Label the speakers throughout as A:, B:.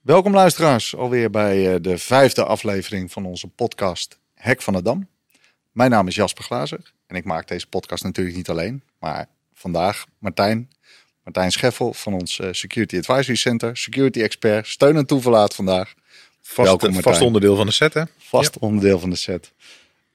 A: Welkom luisteraars, alweer bij eh, de vijfde aflevering van onze podcast Hek van de Dam. Mijn naam is Jasper Glazer en ik maak deze podcast natuurlijk niet alleen, maar vandaag Martijn, Martijn Scheffel van ons eh, Security Advisory Center, security expert, steun en toeverlaat vandaag.
B: Vast,
A: Welkom, Martijn.
B: vast onderdeel van de set, hè?
A: Vast onderdeel van de set.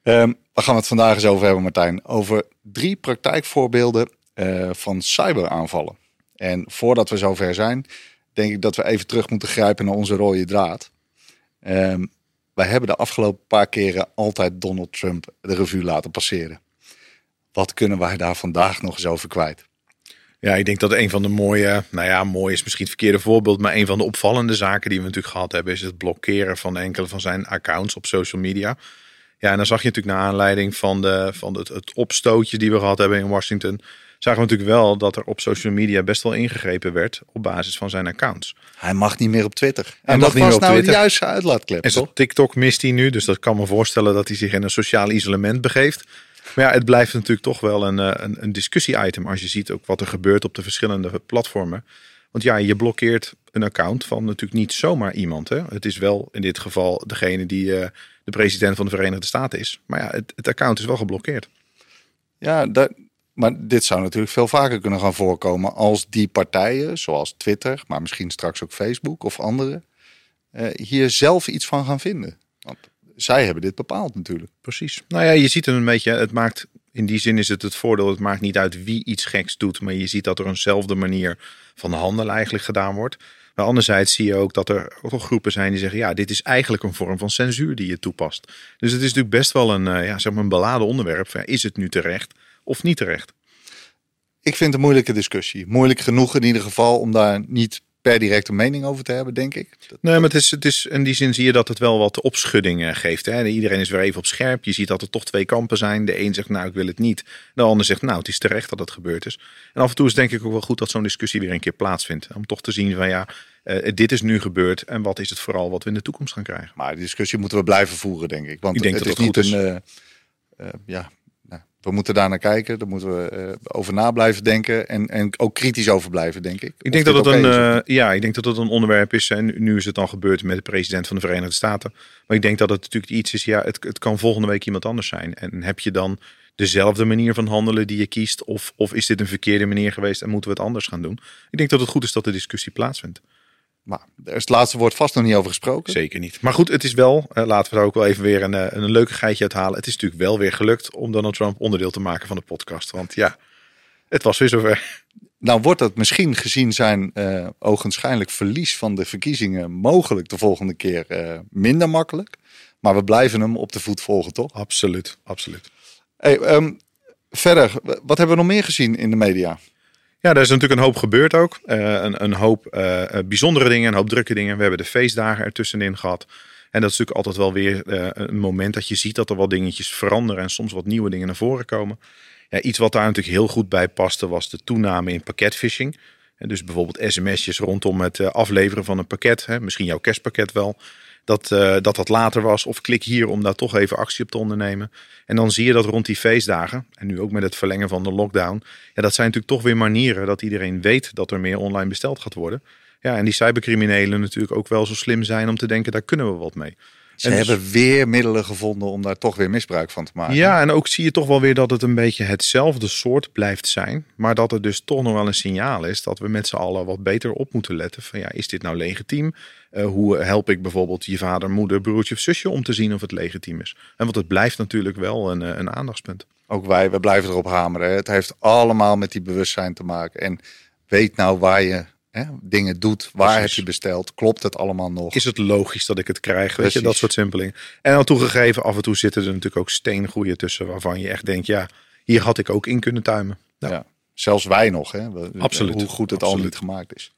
A: Ehm waar gaan we het vandaag eens over hebben, Martijn? Over drie praktijkvoorbeelden eh, van cyberaanvallen. En voordat we zover zijn, denk ik dat we even terug moeten grijpen naar onze rode draad. Ehm, wij hebben de afgelopen paar keren altijd Donald Trump de revue laten passeren. Wat kunnen wij daar vandaag nog eens over kwijt?
B: Ja, ik denk dat een van de mooie, nou ja, mooi is misschien het verkeerde voorbeeld, maar een van de opvallende zaken die we natuurlijk gehad hebben, is het blokkeren van enkele van zijn accounts op social media. Ja, en dan zag je natuurlijk naar aanleiding van, de, van het, het opstootje die we gehad hebben in Washington, zagen we natuurlijk wel dat er op social media best wel ingegrepen werd op basis van zijn accounts.
A: Hij mag niet meer op Twitter. En
B: mag
A: dat
B: niet
A: was
B: meer op
A: nou
B: Twitter.
A: de juiste uitlaatklep,
B: En zijn TikTok mist hij nu, dus dat kan me voorstellen dat hij zich in een sociaal isolement begeeft. Maar ja, het blijft natuurlijk toch wel een, eh, een, een discussie-item als je ziet ook wat er gebeurt op de verschillende platformen. Want ja, je blokkeert een account van natuurlijk niet zomaar iemand. Hè? Het is wel in dit geval degene die eh, de president van de Verenigde Staten is. Maar ja, het, het account is wel geblokkeerd.
A: Ja, dat, maar dit zou natuurlijk veel vaker kunnen gaan voorkomen als die partijen, zoals Twitter, maar misschien straks ook Facebook of andere, eh, hier zelf iets van gaan vinden. Want zij hebben dit bepaald natuurlijk.
B: Precies. Nou ja, je ziet het een beetje. Het maakt in die zin is het het voordeel. Het maakt niet uit wie iets geks doet, maar je ziet dat er eenzelfde manier van handelen eigenlijk gedaan wordt. Maar anderzijds zie je ook dat er groepen zijn die zeggen: ja, dit is eigenlijk een vorm van censuur die je toepast. Dus het is natuurlijk best wel een, eh, ja, zeg maar een beladen onderwerp. Is het nu terecht of niet terecht?
A: Ik vind het een moeilijke discussie. Moeilijk genoeg in ieder geval om daar niet per direct een mening over te hebben, denk ik.
B: Nee, maar het is, het is, in die zin zie je dat het wel wat opschudding geeft. Hè? Iedereen is weer even op scherp. Je ziet dat er toch twee kampen zijn. De een zegt, nou, ik wil het niet. De ander zegt, nou, het is terecht dat het gebeurd is. En af en toe is denk ik ook wel goed dat zo'n discussie weer een keer plaatsvindt. Om toch te zien van, ja, eh, dit is nu gebeurd. En wat is het vooral wat we in de toekomst gaan krijgen?
A: Maar die discussie moeten we blijven voeren, denk ik. Want
B: Ik denk
A: het
B: dat
A: is
B: dat
A: niet
B: goed
A: een. eh, eh, ja, we moeten daar naar kijken. Daar moeten we eh, over na blijven denken. En, en ook kritisch over blijven, denk ik.
B: Ik denk dat het een, eh, ja, ik denk dat het een onderwerp is. En nu is het dan gebeurd met de president van de Verenigde Staten. Maar ik denk dat het natuurlijk iets is. Ja, het, het kan volgende week iemand anders zijn. En heb je dan dezelfde manier van handelen die je kiest? Of, of is dit een verkeerde manier geweest en moeten we het anders gaan doen? Ik denk dat het goed is dat de discussie plaatsvindt.
A: Maar er is het laatste woord vast nog niet over gesproken.
B: Zeker niet. Maar goed, het is wel, eh, laten we daar ook wel even weer een, eh, een leuke geitje uithalen. Het is natuurlijk wel weer gelukt om Donald Trump onderdeel te maken van de podcast. Want ja, het was weer zover.
A: Nou wordt dat misschien gezien zijn eh ogenschijnlijk verlies van de verkiezingen mogelijk de volgende keer minder makkelijk. Maar we blijven hem op de voet volgen, toch?
B: Absoluut, absoluut.
A: Hey, ehm, verder, wat hebben we nog meer gezien in de media?
B: Ja, daar is natuurlijk een hoop gebeurd ook. Eh, een, een hoop eh, eh, bijzondere dingen, een hoop drukke dingen. We hebben de feestdagen ertussenin gehad. En dat is natuurlijk altijd wel weer een moment dat je ziet dat er wel dingetjes veranderen en soms wat nieuwe dingen naar voren komen. Ja, iets wat daar natuurlijk heel goed bij paste was de toename in pakketphishing. En dus bijvoorbeeld sms'jes rondom het afleveren van een pakket, hè, misschien jouw kerstpakket wel. Dat, eh, dat dat later was. Of klik hier om daar toch even actie op te ondernemen. En dan zie je dat rond die feestdagen, en nu ook met het verlengen van de lockdown. Ja, dat zijn natuurlijk toch weer manieren dat iedereen weet dat er meer online besteld gaat worden. Ja, en die cybercriminelen natuurlijk ook wel zo slim zijn om te denken, daar kunnen we wat mee.
A: Ze
B: En dus-
A: hebben weer middelen gevonden om daar toch weer misbruik van te maken.
B: Ja, en ook zie je toch wel weer dat het een beetje hetzelfde soort blijft zijn. Maar dat het dus toch nog wel een signaal is dat we met z'n allen wat beter op moeten letten. Van ja, is dit nou legitiem? Eh, hoe help ik bijvoorbeeld je vader, moeder, broertje of zusje om te zien of het legitiem is? En want het blijft natuurlijk wel een, eh, een aandachtspunt.
A: Ook wij, we blijven erop hameren. hè. Het heeft allemaal met die bewustzijn te maken. En weet nou waar je hè, dingen doet. Waar
B: Precies.
A: heb je besteld? Klopt het allemaal nog?
B: Is het logisch dat ik het krijg? Weet je, dat soort simpelingen. En al toegegeven, af en toe zitten er natuurlijk ook steengoeien tussen waarvan je echt denkt, ja, hier had ik ook in kunnen tuimen.
A: Ja. Zelfs wij nog, hè? We-
B: Absoluut.
A: Hoe goed het al niet gemaakt is.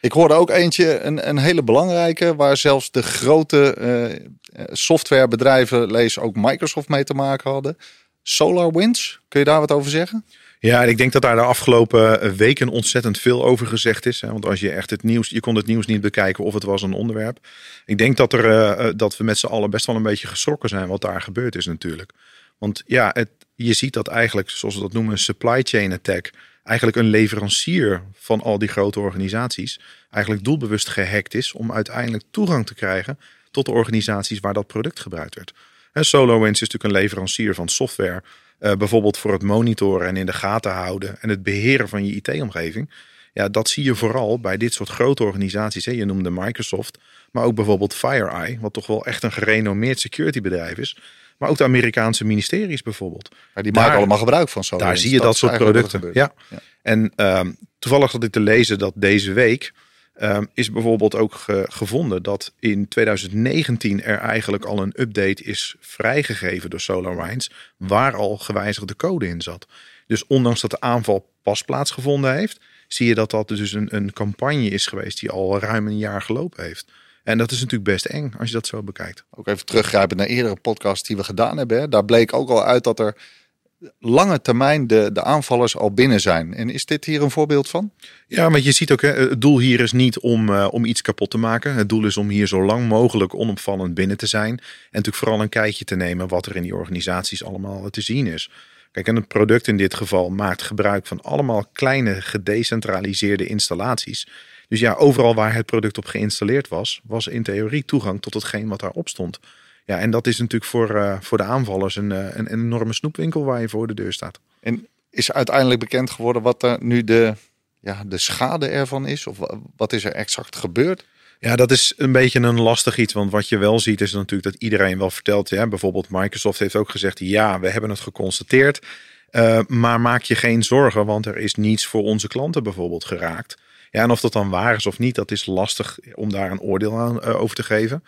A: Ik hoorde ook eentje, een, een hele belangrijke, waar zelfs de grote eh, softwarebedrijven, lees ook Microsoft mee te maken hadden. SolarWinds, kun je daar wat over zeggen?
B: Ja, ik denk dat daar de afgelopen eh, weken ontzettend veel over gezegd is. Hè? Want als je echt het nieuws, je kon het nieuws niet bekijken of het was een onderwerp. Ik denk dat, er, eh, eh, dat we met z'n allen best wel een beetje geschrokken zijn wat daar gebeurd is natuurlijk. Want ja, het, je ziet dat eigenlijk, zoals we dat noemen, een supply chain attack eigenlijk een leverancier van al die grote organisaties eigenlijk doelbewust gehackt is om uiteindelijk toegang te krijgen tot de organisaties waar dat product gebruikt werd. En SolarWinds is natuurlijk een leverancier van software, uh, bijvoorbeeld voor het monitoren en in de gaten houden en het beheren van je IT-omgeving. Ja, dat zie je vooral bij dit soort grote organisaties. Hè. Je noemde Microsoft, maar ook bijvoorbeeld FireEye, wat toch wel echt een gerenommeerd security bedrijf is. Maar ook de Amerikaanse ministeries bijvoorbeeld.
A: Maar die maken allemaal gebruik van zo.
B: Daar zie je dat, soort producten. Ja. ja. En um, toevallig had ik te lezen dat deze week um, is bijvoorbeeld ook gevonden dat in 2019 er eigenlijk al een update is vrijgegeven door SolarWinds, waar al gewijzigde code in zat. Dus ondanks dat de aanval pas plaatsgevonden heeft, zie je dat dat dus een, een campagne is geweest die al ruim een jaar gelopen heeft. En dat is natuurlijk best eng als je dat zo bekijkt.
A: Ook even teruggrijpen naar eerdere podcasts die we gedaan hebben. Daar bleek ook al uit dat er lange termijn de, de aanvallers al binnen zijn. En is dit hier een voorbeeld van?
B: Ja, want je ziet ook, hè, het doel hier is niet om, uh, om iets kapot te maken. Het doel is om hier zo lang mogelijk onopvallend binnen te zijn. En natuurlijk vooral een kijkje te nemen wat er in die organisaties allemaal te zien is. Kijk, en het product in dit geval maakt gebruik van allemaal kleine gedecentraliseerde installaties. Dus ja, overal waar het product op geïnstalleerd was, was in theorie toegang tot hetgeen wat daarop stond. Ja, en dat is natuurlijk voor, uh, voor de aanvallers een, uh, een, enorme snoepwinkel waar je voor de deur staat.
A: En is uiteindelijk bekend geworden wat er nu de, ja, de schade ervan is? Of wat is er exact gebeurd?
B: Ja, dat is een beetje een lastig iets. Want wat je wel ziet is natuurlijk dat iedereen wel vertelt. Ja, bijvoorbeeld Microsoft heeft ook gezegd: ja, we hebben het geconstateerd. Uh, maar maak je geen zorgen, want er is niets voor onze klanten bijvoorbeeld geraakt. Ja, en of dat dan waar is of niet, dat is lastig om daar een oordeel aan uh, over te geven.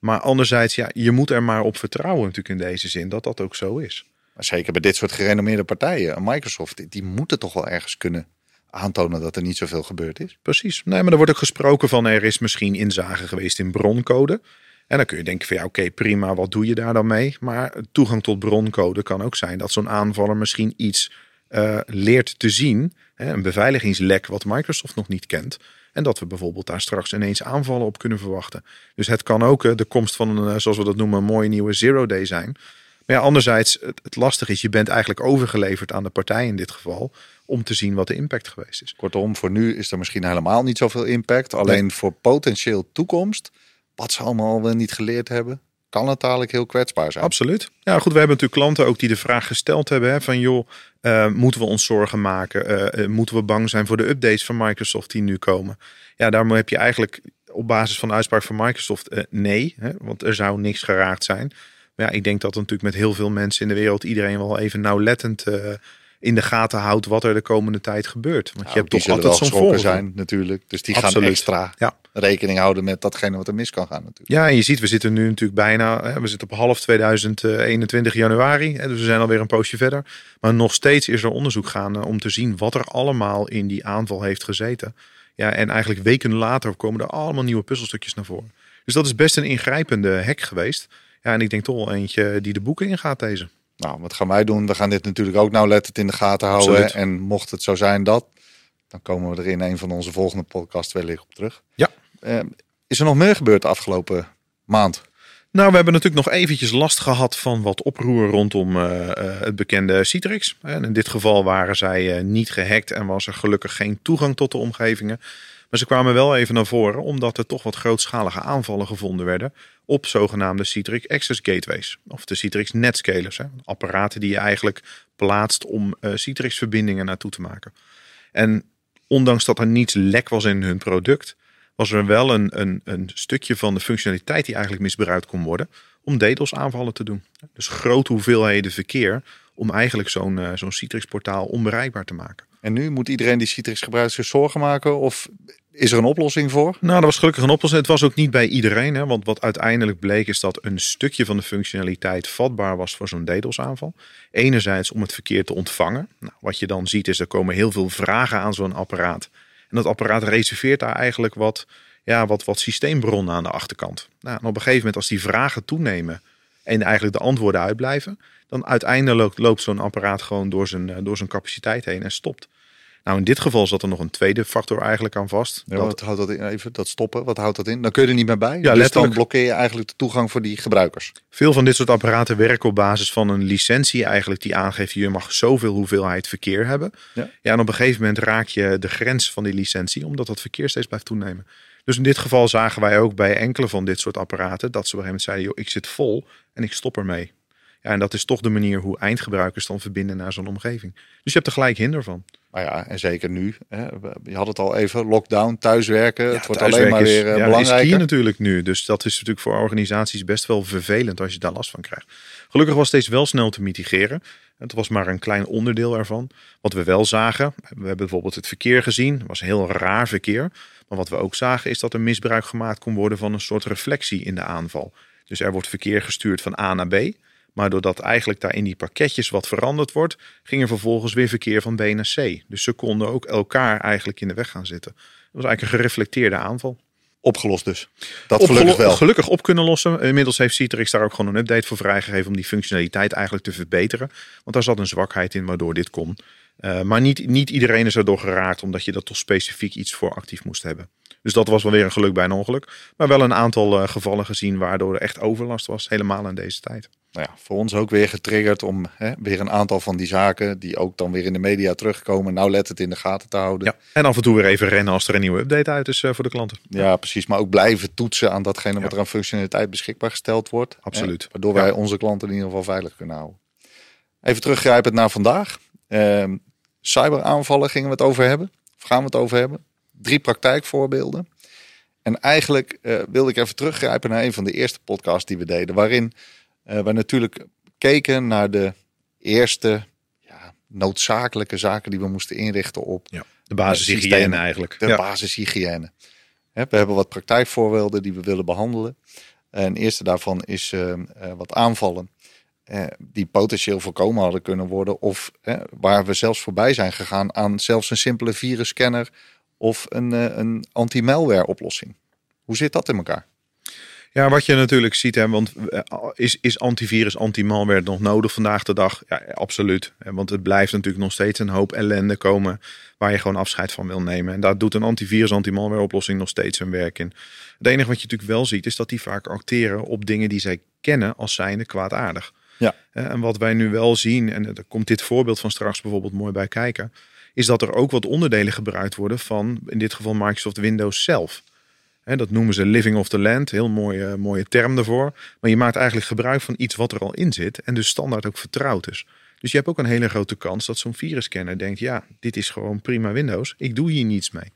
B: Maar anderzijds, ja, je moet er maar op vertrouwen natuurlijk in deze zin dat dat ook zo is.
A: Maar zeker bij dit soort gerenommeerde partijen, Microsoft, die moeten toch wel ergens kunnen aantonen dat er niet zoveel gebeurd is.
B: Precies. Nee, maar er wordt ook gesproken van er is misschien inzage geweest in broncode. En dan kun je denken van ja, oké, prima, wat doe je daar dan mee? Maar toegang tot broncode kan ook zijn dat zo'n aanvaller misschien iets uh, leert te zien. Hè, een beveiligingslek wat Microsoft nog niet kent. En dat we bijvoorbeeld daar straks ineens aanvallen op kunnen verwachten. Dus het kan ook uh, de komst van een, uh, zoals we dat noemen, een mooie nieuwe zero day zijn. Maar ja, anderzijds, het, het lastige is, je bent eigenlijk overgeleverd aan de partij in dit geval om te zien wat de impact geweest is.
A: Kortom, voor nu is er misschien helemaal niet zoveel impact. Alleen nee. voor potentieel toekomst, wat ze allemaal wel niet geleerd hebben, kan het dadelijk heel kwetsbaar zijn.
B: Absoluut. Ja, goed, we hebben natuurlijk klanten ook die de vraag gesteld hebben hè, van joh, uh, moeten we ons zorgen maken? Uh, uh, moeten we bang zijn voor de updates van Microsoft die nu komen? Ja, daarom heb je eigenlijk op basis van de uitspraak van Microsoft nee, hè, want er zou niks geraakt zijn. Maar ja, ik denk dat natuurlijk met heel veel mensen in de wereld iedereen wel even nauwlettend in de gaten houdt wat er de komende tijd gebeurt. Want
A: nou,
B: je hebt
A: toch altijd zo'n volger zijn natuurlijk. Dus die Absoluut. gaan extra
B: ja.
A: Rekening houden met datgene wat er mis kan gaan natuurlijk.
B: Ja, en je ziet, we zitten nu natuurlijk bijna, we zitten op half 2021 januari. Dus we zijn alweer een poosje verder. Maar nog steeds is er onderzoek gaande om te zien wat er allemaal in die aanval heeft gezeten. Ja, en eigenlijk weken later komen er allemaal nieuwe puzzelstukjes naar voren. Dus dat is best een ingrijpende hack geweest. Ja, en ik denk toch wel eentje die de boeken ingaat deze.
A: Nou, wat gaan wij doen? We gaan dit natuurlijk ook nauwlettend in de gaten houden. Absoluut. En mocht het zo zijn dat, dan komen we er in een van onze volgende podcasts wellicht op terug.
B: Ja.
A: Uh, is er nog meer gebeurd de afgelopen maand?
B: Nou, we hebben natuurlijk nog eventjes last gehad van wat oproer rondom uh, uh, het bekende Citrix. En in dit geval waren zij niet gehackt en was er gelukkig geen toegang tot de omgevingen. Maar ze kwamen wel even naar voren omdat er toch wat grootschalige aanvallen gevonden werden op zogenaamde Citrix Access Gateways. Of de Citrix Netscalers. Hè. Apparaten die je eigenlijk plaatst om Citrix verbindingen naartoe te maken. En ondanks dat er niets lek was in hun product, was er wel een, een, een stukje van de functionaliteit die eigenlijk misbruikt kon worden om DDoS aanvallen te doen. Dus grote hoeveelheden verkeer om eigenlijk zo'n uh, zo'n Citrix portaal onbereikbaar te maken.
A: En nu moet iedereen die Citrix gebruikt zich zorgen maken? Of is er een oplossing voor?
B: Nou, dat was gelukkig een oplossing. Het was ook niet bij iedereen. Hè, want wat uiteindelijk bleek is dat een stukje van de functionaliteit vatbaar was voor zo'n DDoS-aanval. Enerzijds om het verkeer te ontvangen. Nou, wat je dan ziet is er komen heel veel vragen aan zo'n apparaat. En dat apparaat reserveert daar eigenlijk wat, ja, wat, wat systeembronnen aan de achterkant. Nou, op een gegeven moment als die vragen toenemen en eigenlijk de antwoorden uitblijven, dan uiteindelijk loopt zo'n apparaat gewoon door zijn, door zijn capaciteit heen en stopt. Nou, in dit geval zat er nog een tweede factor eigenlijk aan vast.
A: Ja,
B: dat,
A: wat houdt dat in? Even dat stoppen, wat houdt dat in? Dan kun je er niet meer bij.
B: Ja,
A: dus
B: letterlijk.
A: dan blokkeer je eigenlijk de toegang voor die gebruikers.
B: veel van dit soort apparaten werken op basis van een licentie eigenlijk die aangeeft je mag zoveel hoeveelheid verkeer hebben.
A: Ja.
B: Ja, en op een gegeven moment raak je de grens van die licentie omdat dat verkeer steeds blijft toenemen. Dus in dit geval zagen wij ook bij enkele van dit soort apparaten dat ze op een gegeven moment zeiden, joh, ik zit vol en ik stop ermee. Ja, en dat is toch de manier hoe eindgebruikers dan verbinden naar zo'n omgeving. Dus je hebt er gelijk hinder van.
A: Maar ja, en zeker nu. Hè, je had het al even, lockdown, thuiswerken. het wordt alleen maar
B: is-
A: weer eh,
B: ja,
A: belangrijker.
B: Is key natuurlijk nu. Dus dat is natuurlijk voor organisaties best wel vervelend als je daar last van krijgt. Gelukkig was deze wel snel te mitigeren. Het was maar een klein onderdeel ervan. Wat we wel zagen, we hebben bijvoorbeeld het verkeer gezien. Het was heel raar verkeer. Maar wat we ook zagen is dat er misbruik gemaakt kon worden van een soort reflectie in de aanval. Dus er wordt verkeer gestuurd van A naar B. Maar doordat eigenlijk daar in die pakketjes wat veranderd wordt, ging er vervolgens weer verkeer van B naar C. Dus ze konden ook elkaar eigenlijk in de weg gaan zitten. Dat was eigenlijk een gereflecteerde aanval.
A: Opgelost dus. Dat
B: Opgelo-
A: gelukkig wel.
B: gelukkig op kunnen lossen. Inmiddels heeft Citrix daar ook gewoon een update voor vrijgegeven om die functionaliteit eigenlijk te verbeteren. Want daar zat een zwakheid in waardoor dit kon. Eh, maar niet, niet iedereen is erdoor geraakt omdat je dat toch specifiek iets voor actief moest hebben. Dus dat was wel weer een geluk bij een ongeluk. Maar wel een aantal eh, gevallen gezien waardoor er echt overlast was. Helemaal in deze tijd.
A: Nou ja, voor ons ook weer getriggerd om hè, weer een aantal van die zaken die ook dan weer in de media terugkomen. Nou, let het in de gaten te houden.
B: Ja. En af en toe weer even rennen als er een nieuwe update uit is eh, voor de klanten.
A: Ja, precies. Maar ook blijven toetsen aan datgene wat er aan functionaliteit beschikbaar gesteld wordt.
B: Absoluut.
A: Hè, waardoor
B: Ja.
A: wij onze klanten in ieder geval veilig kunnen houden. Even teruggrijpend naar vandaag. Ehm, cyberaanvallen gingen we het over hebben. Of gaan we het over hebben? Drie praktijkvoorbeelden. En eigenlijk eh, wilde ik even teruggrijpen naar een van de eerste podcasts die we deden. Waarin we natuurlijk keken naar de eerste ja, noodzakelijke zaken die we moesten inrichten op
B: Ja. De basishygiëne eigenlijk.
A: de
B: Ja.
A: basishygiëne. We hebben wat praktijkvoorbeelden die we willen behandelen. En de eerste daarvan is eh, eh, wat aanvallen eh, die potentieel voorkomen hadden kunnen worden. Of eh, waar we zelfs voorbij zijn gegaan aan zelfs een simpele virusscanner of een, eh, een anti-malware oplossing. Hoe zit dat in elkaar?
B: Ja, wat je natuurlijk ziet, hè, want eh, is, is antivirus, anti-malware nog nodig vandaag de dag? Ja, absoluut. Want het blijft natuurlijk nog steeds een hoop ellende komen waar je gewoon afscheid van wil nemen. En daar doet een antivirus, anti-malware oplossing nog steeds zijn werk in. Het enige wat je natuurlijk wel ziet, is dat die vaak acteren op dingen die zij kennen als zijnde kwaadaardig.
A: Ja.
B: En wat wij nu wel zien, en er komt dit voorbeeld van straks bijvoorbeeld mooi bij kijken, is dat er ook wat onderdelen gebruikt worden van, in dit geval Microsoft Windows zelf. Dat noemen ze living off the land, heel mooie, mooie term daarvoor. Maar je maakt eigenlijk gebruik van iets wat er al in zit en dus standaard ook vertrouwd is. Dus je hebt ook een hele grote kans dat zo'n virusscanner denkt, ja, dit is gewoon prima Windows, ik doe hier niets mee.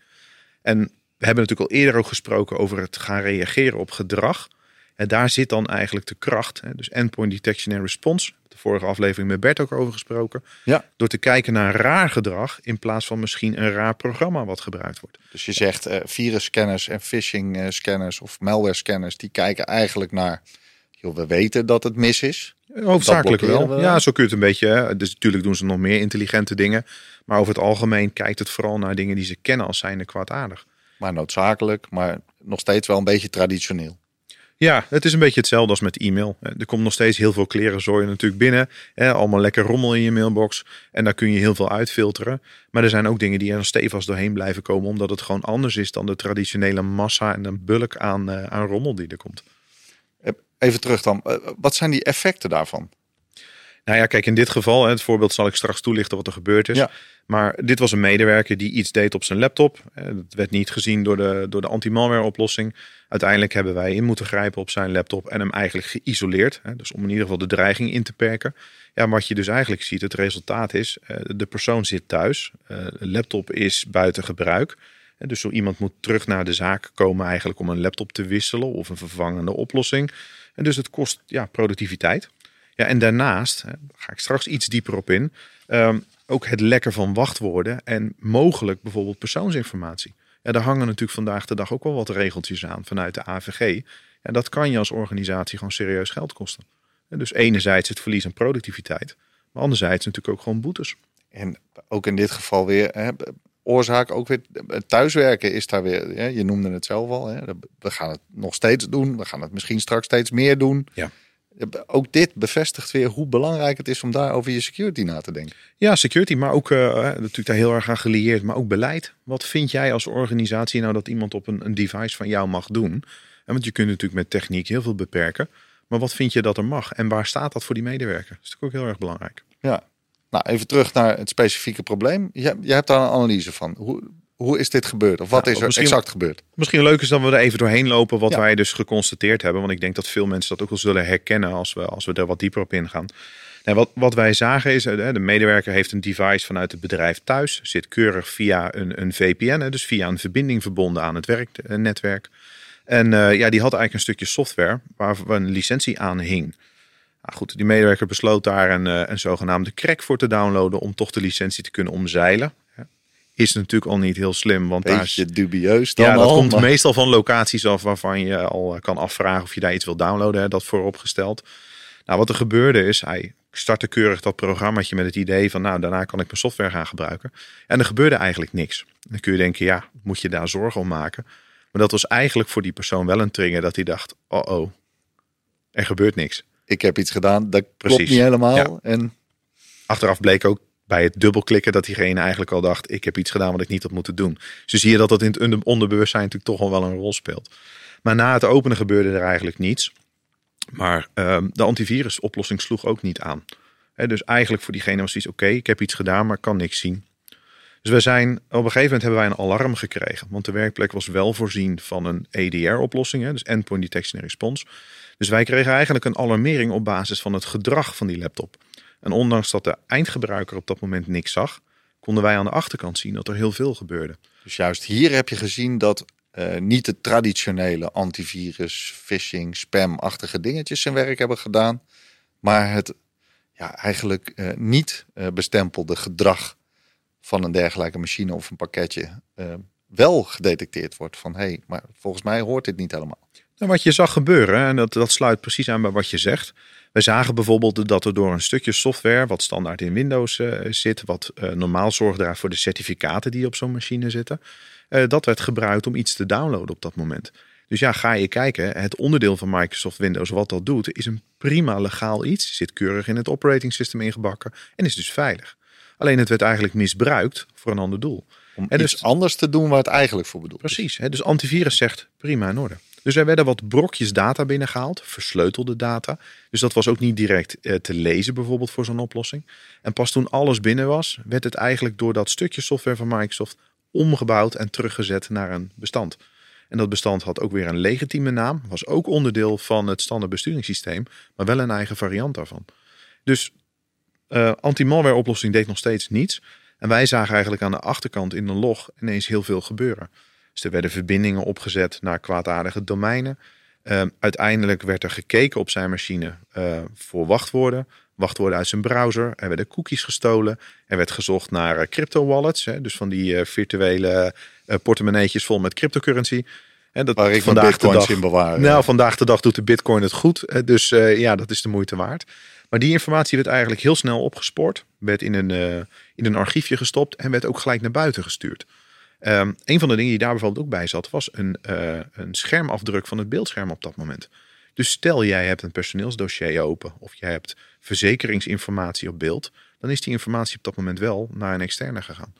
B: En we hebben natuurlijk al eerder ook gesproken over het gaan reageren op gedrag. En daar zit dan eigenlijk de kracht. Hè? Dus endpoint detection en response. De vorige aflevering met Bert ook over gesproken.
A: Ja.
B: Door te kijken naar raar gedrag in plaats van misschien een raar programma wat gebruikt wordt.
A: Dus je zegt eh virusscanners en phishing eh, scanners of malware scanners, die kijken eigenlijk naar, joh, we weten dat het mis is.
B: Hoofdzakelijk wel. Ja, zo kun je het een beetje. Hè. Dus natuurlijk doen ze nog meer intelligente dingen. Maar over het algemeen kijkt het vooral naar dingen die ze kennen als zijnde kwaadaardig.
A: Maar noodzakelijk, maar nog steeds wel een beetje traditioneel.
B: Ja, het is een beetje hetzelfde als met e-mail. Eh, Er komt nog steeds heel veel klerenzooi natuurlijk binnen. Hè, allemaal lekker rommel in je mailbox. En daar kun je heel veel uitfilteren. Maar er zijn ook dingen die er stevig doorheen blijven komen. Omdat het gewoon anders is dan de traditionele massa en de bulk aan, eh, aan rommel die er komt.
A: Even terug dan, eh, wat zijn die effecten daarvan?
B: Nou ja, kijk, in dit geval, het voorbeeld zal ik straks toelichten wat er gebeurd is.
A: Ja.
B: Maar dit was een medewerker die iets deed op zijn laptop. Eh, Dat werd niet gezien door de, door de anti-malware oplossing. Uiteindelijk hebben wij in moeten grijpen op zijn laptop en hem eigenlijk geïsoleerd. Dus om in ieder geval de dreiging in te perken. Ja, wat je dus eigenlijk ziet, het resultaat is, eh, de persoon zit thuis. eh, De laptop is buiten gebruik. Dus zo iemand moet terug naar de zaak komen eigenlijk om een laptop te wisselen of een vervangende oplossing. En dus het kost ja, productiviteit. Ja, en daarnaast, daar ga ik straks iets dieper op in, ehm, ook het lekken van wachtwoorden en mogelijk bijvoorbeeld persoonsinformatie. Ja, daar hangen natuurlijk vandaag de dag ook wel wat regeltjes aan vanuit de AVG. En dat kan je als organisatie gewoon serieus geld kosten. En dus enerzijds het verlies aan productiviteit, maar anderzijds natuurlijk ook gewoon boetes.
A: En ook in dit geval weer, hè, oorzaak ook weer, thuiswerken is daar weer, hè, je noemde het zelf al, hè, we gaan het nog steeds doen, we gaan het misschien straks steeds meer doen.
B: Ja.
A: Ook dit bevestigt weer hoe belangrijk het is om daar over je security na te denken.
B: Ja, security, maar ook uh, natuurlijk daar heel erg aan gelieerd, maar ook beleid. Wat vind jij als organisatie nou dat iemand op een, een device van jou mag doen? En want je kunt natuurlijk met techniek heel veel beperken. Maar wat vind je dat er mag? En waar staat dat voor die medewerker? Dat is natuurlijk ook heel erg belangrijk.
A: Ja, nou even terug naar het specifieke probleem. Je, je hebt daar een analyse van. Hoe, hoe is dit gebeurd? Of wat is er exact gebeurd?
B: Misschien leuk is dat we er even doorheen lopen wat wij dus geconstateerd hebben. Want ik denk dat veel mensen dat ook wel zullen herkennen als we, als we er wat dieper op ingaan. En wat, wat wij zagen is, de medewerker heeft een device vanuit het bedrijf thuis. Zit keurig via een, een VPN, dus via een verbinding verbonden aan het werknetwerk. En uh, ja, die had eigenlijk een stukje software waar een licentie aan hing. Nou goed, die medewerker besloot daar een, een zogenaamde crack voor te downloaden om toch de licentie te kunnen omzeilen is natuurlijk al niet heel slim. Want
A: daar is dubieus dan
B: Ja, dat
A: al,
B: komt
A: maar-
B: meestal van locaties af waarvan je al kan afvragen of je daar iets wil downloaden. Hè, dat vooropgesteld. Nou, wat er gebeurde is, hij startte keurig dat programmaatje met het idee van, nou, daarna kan ik mijn software gaan gebruiken. En er gebeurde eigenlijk niks. Dan kun je denken, ja, moet je daar zorgen om maken? Maar dat was eigenlijk voor die persoon wel een trigger dat hij dacht, oh oh, er gebeurt niks.
A: Ik heb iets gedaan, dat klopt
B: Precies.
A: niet helemaal.
B: Ja.
A: En
B: Achteraf bleek ook bij het dubbelklikken dat diegene eigenlijk al dacht: ik heb iets gedaan wat ik niet had moeten doen. Dus zie je dat dat in het onder- onderbewustzijn natuurlijk toch al wel een rol speelt. Maar na het openen gebeurde er eigenlijk niets. Maar ehm, de antivirusoplossing sloeg ook niet aan. Dus eigenlijk voor diegene was iets: oké, ik heb iets gedaan, maar kan niks zien. Dus we zijn, op een gegeven moment hebben wij een alarm gekregen. Want de werkplek was wel voorzien van een EDR-oplossing, dus Endpoint Detection and Response. Dus wij kregen eigenlijk een alarmering op basis van het gedrag van die laptop. En ondanks dat de eindgebruiker op dat moment niks zag, konden wij aan de achterkant zien dat er heel veel gebeurde.
A: dus juist hier heb je gezien dat eh, niet de traditionele antivirus, phishing, spam-achtige dingetjes zijn werk hebben gedaan. Maar het ja, eigenlijk eh, niet eh, bestempelde gedrag van een dergelijke machine of een pakketje wel gedetecteerd wordt. Van hé, hey, maar volgens mij hoort dit niet helemaal.
B: Nou, wat je zag gebeuren, en dat, dat sluit precies aan bij wat je zegt. We zagen bijvoorbeeld dat er door een stukje software, wat standaard in Windows eh, zit, wat eh, normaal zorg draagt voor de certificaten die op zo'n machine zitten, eh, dat werd gebruikt om iets te downloaden op dat moment. Dus ja, ga je kijken, het onderdeel van Microsoft Windows wat dat doet, is een prima legaal iets, zit keurig in het operating system ingebakken en is dus veilig. Alleen het werd eigenlijk misbruikt voor een ander doel.
A: Om
B: En dus-
A: anders te doen waar het eigenlijk voor bedoeld is.
B: Precies, hè? dus antivirus zegt prima in orde. Dus er werden wat brokjes data binnengehaald, versleutelde data. Dus dat was ook niet direct eh, te lezen bijvoorbeeld voor zo'n oplossing. En pas toen alles binnen was, werd het eigenlijk door dat stukje software van Microsoft omgebouwd en teruggezet naar een bestand. En dat bestand had ook weer een legitieme naam, was ook onderdeel van het standaard besturingssysteem, maar wel een eigen variant daarvan. Dus eh anti-malware oplossing deed nog steeds niets. En wij zagen eigenlijk aan de achterkant in de log ineens heel veel gebeuren. Dus er werden verbindingen opgezet naar kwaadaardige domeinen. Ehm, uiteindelijk werd er gekeken op zijn machine eh, voor wachtwoorden. Wachtwoorden uit zijn browser. Er werden cookies gestolen. Er werd gezocht naar eh, crypto wallets. Hè, dus van die eh, virtuele portemonneetjes vol met cryptocurrency. En dat
A: Waar ik
B: vandaag de dag
A: in bewaar.
B: nou, vandaag de dag doet de Bitcoin het goed. Dus ja, dat is de moeite waard. Maar die informatie werd eigenlijk heel snel opgespoord. Werd in een, in een archiefje gestopt en werd ook gelijk naar buiten gestuurd. Ehm, een van de dingen die daar bijvoorbeeld ook bij zat, was een, eh, een schermafdruk van het beeldscherm op dat moment. Dus stel jij hebt een personeelsdossier open of jij hebt verzekeringsinformatie op beeld, dan is die informatie op dat moment wel naar een externe gegaan.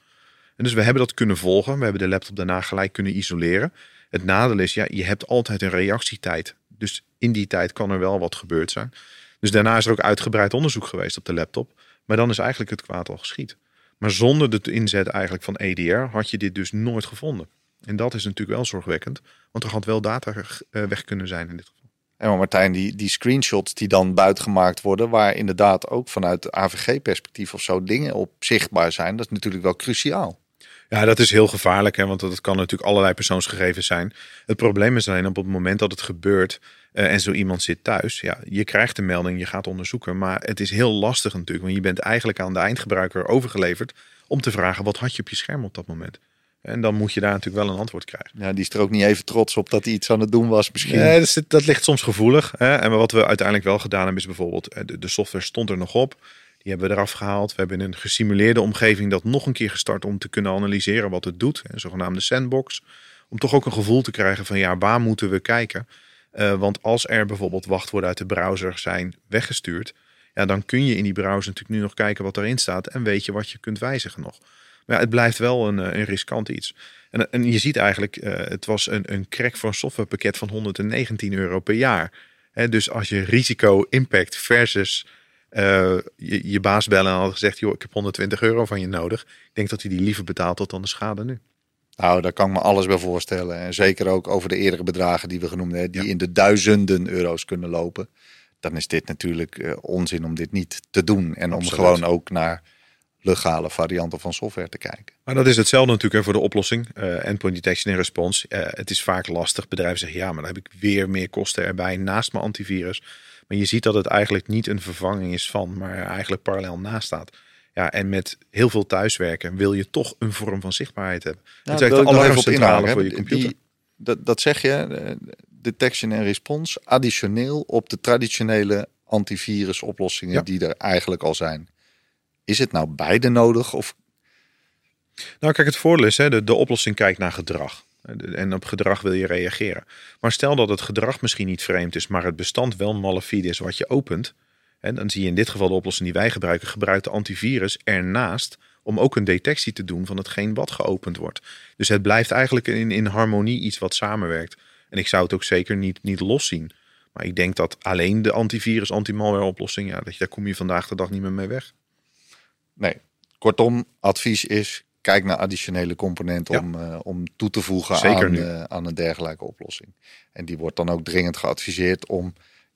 B: En dus we hebben dat kunnen volgen. We hebben de laptop daarna gelijk kunnen isoleren. Het nadeel is, ja, je hebt altijd een reactietijd. Dus in die tijd kan er wel wat gebeurd zijn. Dus daarna is er ook uitgebreid onderzoek geweest op de laptop. Maar dan is eigenlijk het kwaad al geschied. Maar zonder de inzet eigenlijk van EDR had je dit dus nooit gevonden. En dat is natuurlijk wel zorgwekkend. Want er had wel data eh, weg kunnen zijn in dit geval.
A: En maar Martijn, die, die screenshots die dan buitengemaakt worden, waar inderdaad ook vanuit AVG-perspectief of zo dingen op zichtbaar zijn, dat is natuurlijk wel cruciaal.
B: Ja, dat is heel gevaarlijk, hè, want dat kan natuurlijk allerlei persoonsgegevens zijn. Het probleem is alleen op het moment dat het gebeurt eh, en zo iemand zit thuis. Ja, je krijgt de melding, je gaat onderzoeken, maar het is heel lastig natuurlijk, want je bent eigenlijk aan de eindgebruiker overgeleverd om te vragen wat had je op je scherm op dat moment. En dan moet je daar natuurlijk wel een antwoord krijgen.
A: Ja, die is er ook niet even trots op dat hij iets aan het doen was misschien.
B: Nee, dat, zit- dat ligt soms gevoelig. Hè? En wat we uiteindelijk wel gedaan hebben is bijvoorbeeld, eh, de, de software stond er nog op. Die hebben we eraf gehaald. We hebben in een gesimuleerde omgeving dat nog een keer gestart om te kunnen analyseren wat het doet. Een zogenaamde sandbox. Om toch ook een gevoel te krijgen van ja, waar moeten we kijken? Uh, want als er bijvoorbeeld wachtwoorden uit de browser zijn weggestuurd, ja, dan kun je in die browser natuurlijk nu nog kijken wat erin staat en weet je wat je kunt wijzigen nog. Maar het blijft wel een, een riskant iets. En, en je ziet eigenlijk, het was een, een crack voor een softwarepakket van 119 euro per jaar. Dus als je risico, impact versus je, baas bellen en had gezegd, joh, ik heb 120 euro van je nodig. Ik denk dat hij die liever betaalt dan de schade nu.
A: Nou, daar kan ik me alles bij voorstellen. En zeker ook over de eerdere bedragen die we genoemd hebben, die in de duizenden euro's kunnen lopen. Dan is dit natuurlijk uh, onzin om dit niet te doen. En om gewoon ook naar legale varianten van software te kijken.
B: Maar dat is hetzelfde natuurlijk voor de oplossing. Uh, endpoint detection en response. Uh, het is vaak lastig. Bedrijven zeggen ja, maar dan heb ik weer meer kosten erbij naast mijn antivirus. Maar je ziet dat het eigenlijk niet een vervanging is van, maar eigenlijk parallel naast staat. Ja, en met heel veel thuiswerken wil je toch een vorm van zichtbaarheid hebben.
A: Nou, het is de alarmcentrale voor je computer. Die, dat, dat zeg je, detection en response, additioneel op de traditionele antivirus oplossingen die er eigenlijk al zijn. Is het nou beide nodig? Of...
B: Nou, kijk, het voordeel is, hè, de, de oplossing kijkt naar gedrag. En op gedrag wil je reageren. Maar stel dat het gedrag misschien niet vreemd is, maar het bestand wel malafide is wat je opent. En dan zie je in dit geval de oplossing die wij gebruiken, gebruikt de antivirus ernaast om ook een detectie te doen van hetgeen wat geopend wordt. Dus het blijft eigenlijk in, in harmonie iets wat samenwerkt. En ik zou het ook zeker niet, niet los zien. Maar ik denk dat alleen de antivirus, anti-malware oplossing, ja, dat daar kom je vandaag de dag niet meer mee weg.
A: Nee, kortom, advies is kijk naar additionele componenten om, uh, om toe te voegen aan, uh, aan een dergelijke oplossing. En die wordt dan ook dringend geadviseerd om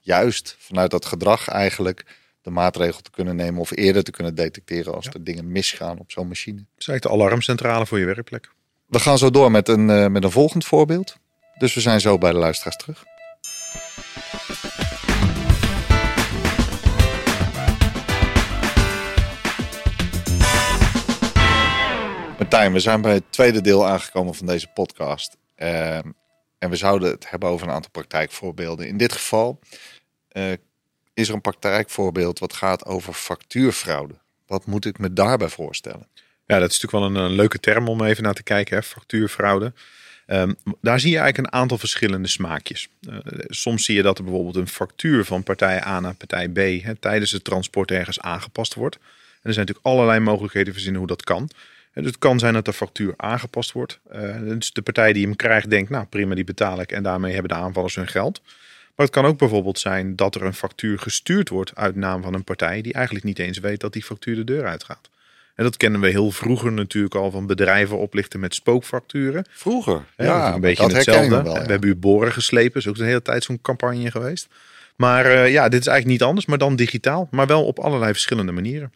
A: juist vanuit dat gedrag eigenlijk de maatregel te kunnen nemen of eerder te kunnen detecteren als ja. er dingen misgaan op zo'n machine.
B: Is eigenlijk de alarmcentrale voor je werkplek.
A: We gaan zo door met een, uh, met een volgend voorbeeld. Dus we zijn zo bij de luisteraars terug. Martijn, we zijn bij het tweede deel aangekomen van deze podcast. Uh, en we zouden het hebben over een aantal praktijkvoorbeelden. In dit geval uh, is er een praktijkvoorbeeld wat gaat over factuurfraude. Wat moet ik me daarbij voorstellen?
B: Ja, dat is natuurlijk wel een, leuke term om even naar te kijken, hè? factuurfraude. Um, daar zie je eigenlijk een aantal verschillende smaakjes. Uh, soms zie je dat er bijvoorbeeld een factuur van partij A naar partij B hè, tijdens het transport ergens aangepast wordt. En er zijn natuurlijk allerlei mogelijkheden verzinnen hoe dat kan. Het kan zijn dat de factuur aangepast wordt. Dus de partij die hem krijgt denkt, nou prima, die betaal ik. En daarmee hebben de aanvallers hun geld. Maar het kan ook bijvoorbeeld zijn dat er een factuur gestuurd wordt uit naam van een partij die eigenlijk niet eens weet dat die factuur de deur uitgaat. En dat kennen we heel vroeger natuurlijk al van bedrijven oplichten met spookfacturen.
A: Vroeger?
B: Ja, een beetje hetzelfde. We, hebben u boren geslepen, is ook een hele tijd zo'n campagne geweest. Maar uh, ja, dit is eigenlijk niet anders, maar dan digitaal. Maar wel op allerlei verschillende manieren.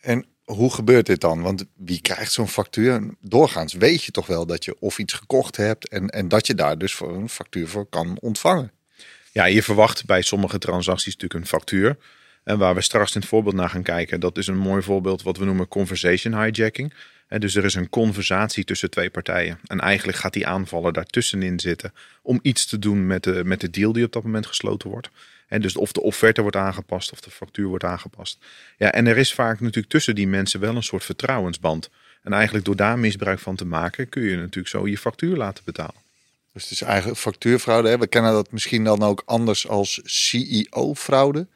A: En hoe gebeurt dit dan? Want wie krijgt zo'n factuur? Doorgaans weet je toch wel dat je of iets gekocht hebt en, en dat je daar dus voor een factuur voor kan ontvangen.
B: Ja, je verwacht bij sommige transacties natuurlijk een factuur. En waar we straks in het voorbeeld naar gaan kijken, dat is een mooi voorbeeld wat we noemen conversation hijacking. En dus er is een conversatie tussen twee partijen. En eigenlijk gaat die aanvaller daartussenin zitten om iets te doen met de, met de deal die op dat moment gesloten wordt. En dus of de offerte wordt aangepast of de factuur wordt aangepast. Ja, en er is vaak natuurlijk tussen die mensen wel een soort vertrouwensband. En eigenlijk door daar misbruik van te maken, kun je natuurlijk zo je factuur laten betalen.
A: Dus het is eigenlijk factuurfraude. Hè? We kennen dat misschien dan ook anders als CEO-fraude.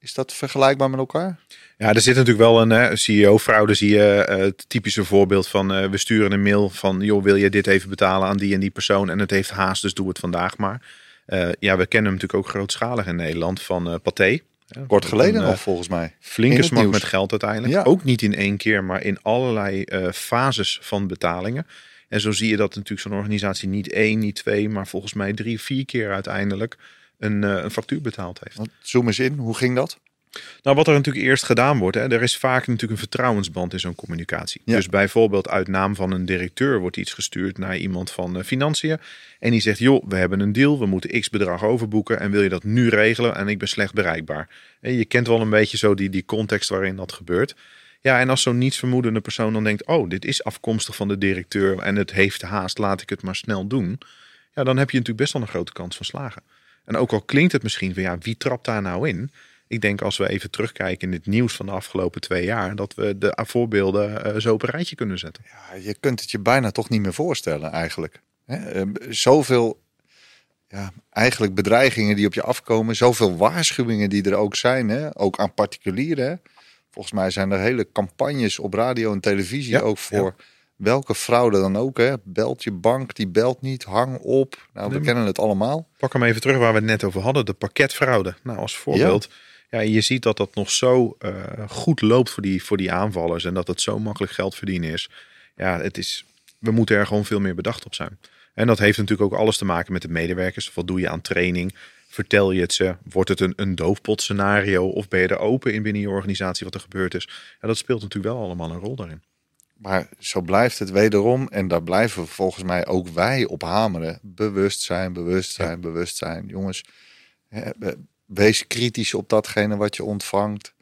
A: Is dat vergelijkbaar met elkaar?
B: Ja, er zit natuurlijk wel een CEO-fraude. Zie je uh, het typische voorbeeld van uh, we sturen een mail van joh, wil je dit even betalen aan die en die persoon en het heeft haast, dus doe het vandaag maar. Uh, ja, we kennen hem natuurlijk ook grootschalig in Nederland van Pathé.
A: Kort geleden nog volgens mij.
B: Flinke smak met geld uiteindelijk. Ja. Ook niet in één keer, maar in allerlei fases van betalingen. En zo zie je dat natuurlijk zo'n organisatie niet één, niet twee, maar volgens mij drie, vier keer uiteindelijk een, een factuur betaald heeft.
A: Zoom eens in, hoe ging dat?
B: Nou, wat er natuurlijk eerst gedaan wordt, hè, er is vaak natuurlijk een vertrouwensband in zo'n communicatie. Dus bijvoorbeeld uit naam van een directeur wordt iets gestuurd naar iemand van uh, financiën. En die zegt, joh, we hebben een deal, we moeten x bedrag overboeken en wil je dat nu regelen en ik ben slecht bereikbaar. En je kent wel een beetje zo die, die context waarin dat gebeurt. Ja, en als zo'n nietsvermoedende persoon dan denkt, oh, dit is afkomstig van de directeur en het heeft haast, laat ik het maar snel doen. Ja, dan heb je natuurlijk best wel een grote kans van slagen. En ook al klinkt het misschien van, ja, wie trapt daar nou in? ik denk als we even terugkijken in het nieuws van de afgelopen twee jaar, dat we de voorbeelden uh, zo op een rijtje kunnen zetten.
A: Ja, je kunt het je bijna toch niet meer voorstellen eigenlijk. He, uh, zoveel ja, eigenlijk bedreigingen die op je afkomen. Zoveel waarschuwingen die er ook zijn, hè? ook aan particulieren. Volgens mij zijn er hele campagnes op radio en televisie
B: Ja,
A: ook voor welke fraude dan ook. Hè? Belt je bank, die belt niet, hang op. Nou, we kennen het allemaal.
B: Pak hem even terug waar we het net over hadden. De pakketfraude. Nou, als voorbeeld. Ja. je ziet dat dat nog zo eh, goed loopt voor die, voor die aanvallers. En dat het zo makkelijk geld verdienen is. Ja, het is, we moeten er gewoon veel meer bedacht op zijn. En dat heeft natuurlijk ook alles te maken met de medewerkers. Wat doe je aan training? Vertel je het ze? Wordt het een, een doofpot scenario? Of ben je er open in binnen je organisatie wat er gebeurd is? Ja, dat speelt natuurlijk wel allemaal een rol daarin.
A: Maar zo blijft het wederom. En daar blijven we volgens mij ook wij op hameren. Bewustzijn, bewustzijn, bewustzijn. Jongens, wees kritisch op datgene wat je ontvangt.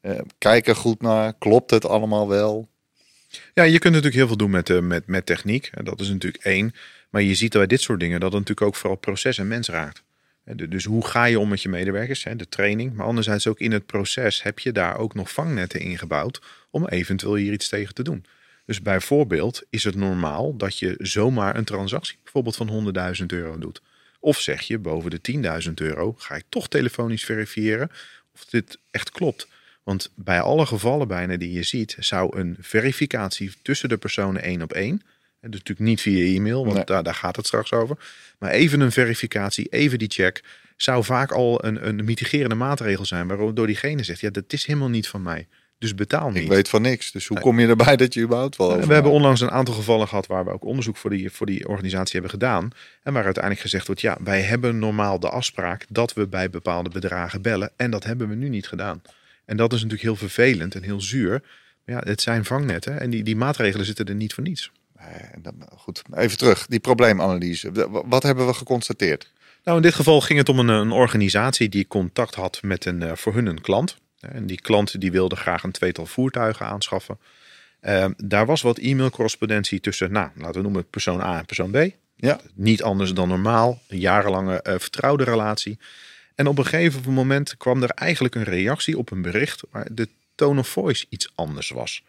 A: Eh, kijk er goed naar. Klopt het allemaal wel?
B: Ja, je kunt natuurlijk heel veel doen met, eh, met, met techniek. Dat is natuurlijk één. Maar je ziet bij dit soort dingen dat het natuurlijk ook vooral proces en mens raakt. Dus hoe ga je om met je medewerkers, de training. Maar anderzijds ook in het proces heb je daar ook nog vangnetten ingebouwd om eventueel hier iets tegen te doen. Dus bijvoorbeeld is het normaal dat je zomaar een transactie bijvoorbeeld van 100.000 euro doet. Of zeg je boven de 10.000 euro ga ik toch telefonisch verifiëren of dit echt klopt. Want bij alle gevallen bijna die je ziet, zou een verificatie tussen de personen één op één. En dus natuurlijk niet via e-mail, want
A: Nee.
B: daar, daar gaat het straks over. Maar even een verificatie, even die check, zou vaak al een, een mitigerende maatregel zijn. Waardoor diegene zegt, ja, dat is helemaal niet van mij. Dus betaal niet.
A: Ik weet van niks. Dus hoe kom je erbij dat je überhaupt wel over
B: We hebben onlangs een aantal gevallen gehad waar we ook onderzoek voor die, voor die organisatie hebben gedaan. En waar uiteindelijk gezegd wordt, ja, wij hebben normaal de afspraak dat we bij bepaalde bedragen bellen. En dat hebben we nu niet gedaan. En dat is natuurlijk heel vervelend en heel zuur. Maar ja, het zijn vangnetten en die, die maatregelen zitten er niet voor niets.
A: Eh, dan- Goed, even terug. Die probleemanalyse. Wat hebben we geconstateerd?
B: Nou, in dit geval ging het om een, een organisatie die contact had met een, eh, voor hun een klant. En die klant die wilde graag een tweetal voertuigen aanschaffen. Eh, daar was wat e-mailcorrespondentie tussen, nou, laten we noemen het persoon A en persoon B.
A: Ja,
B: Niet anders dan normaal, een jarenlange eh, vertrouwde relatie. En op een gegeven moment kwam er eigenlijk een reactie op een bericht waar de tone of voice iets anders was.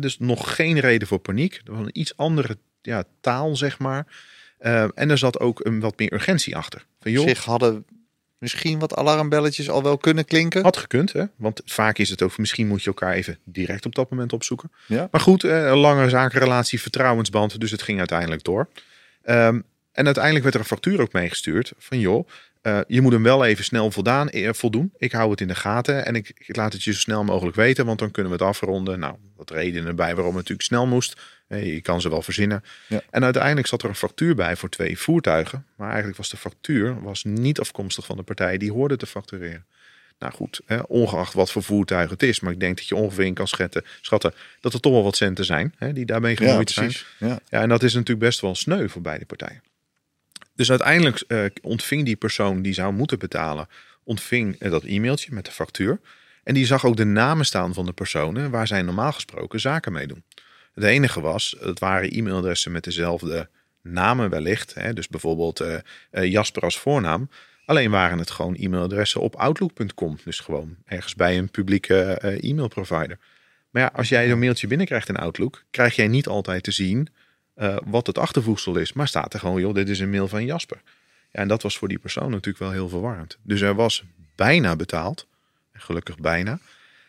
B: Dus nog geen reden voor paniek. Er was een iets andere ja, taal, zeg maar. Eh, en er zat ook een wat meer urgentie achter. Van joh,
A: zich hadden misschien wat alarmbelletjes al wel kunnen klinken.
B: had gekund, hè? Want vaak is het ook, misschien moet je elkaar even direct op dat moment opzoeken.
A: Ja.
B: Maar goed, eh, een lange zakenrelatie, vertrouwensband, dus het ging uiteindelijk door. Ehm, en uiteindelijk werd er een factuur ook meegestuurd van joh, eh, je moet hem wel even snel voldaan, eh, voldoen. Ik hou het in de gaten en ik, ik laat het je zo snel mogelijk weten, want dan kunnen we het afronden. Nou, wat redenen erbij waarom het natuurlijk snel moest. Eh, je kan ze wel verzinnen.
A: Ja.
B: En uiteindelijk zat er een factuur bij voor twee voertuigen. Maar eigenlijk was de factuur was niet afkomstig van de partij die hoorde te factureren. Nou goed, hè, ongeacht wat voor voertuig het is. Maar ik denk dat je ongeveer in kan schatten, schatten dat er toch wel wat centen zijn hè, die daarmee
A: Ja,
B: gemoeid zijn.
A: Ja.
B: Ja, en dat is natuurlijk best wel sneu voor beide partijen. Dus uiteindelijk eh, ontving die persoon die zou moeten betalen, ontving eh, dat e-mailtje met de factuur. En die zag ook de namen staan van de personen waar zij normaal gesproken zaken mee doen. Het enige was, het waren e-mailadressen met dezelfde namen wellicht. Hè, dus bijvoorbeeld eh, Jasper als voornaam. Alleen waren het gewoon e-mailadressen op outlook.com. Dus gewoon ergens bij een publieke e-mailprovider. Maar ja, als jij zo'n mailtje binnenkrijgt in Outlook, krijg jij niet altijd te zien eh, wat het achtervoegsel is. Maar staat er gewoon, joh, dit is een mail van Jasper. Ja, en dat was voor die persoon natuurlijk wel heel verwarrend. Dus er was bijna betaald. Gelukkig bijna.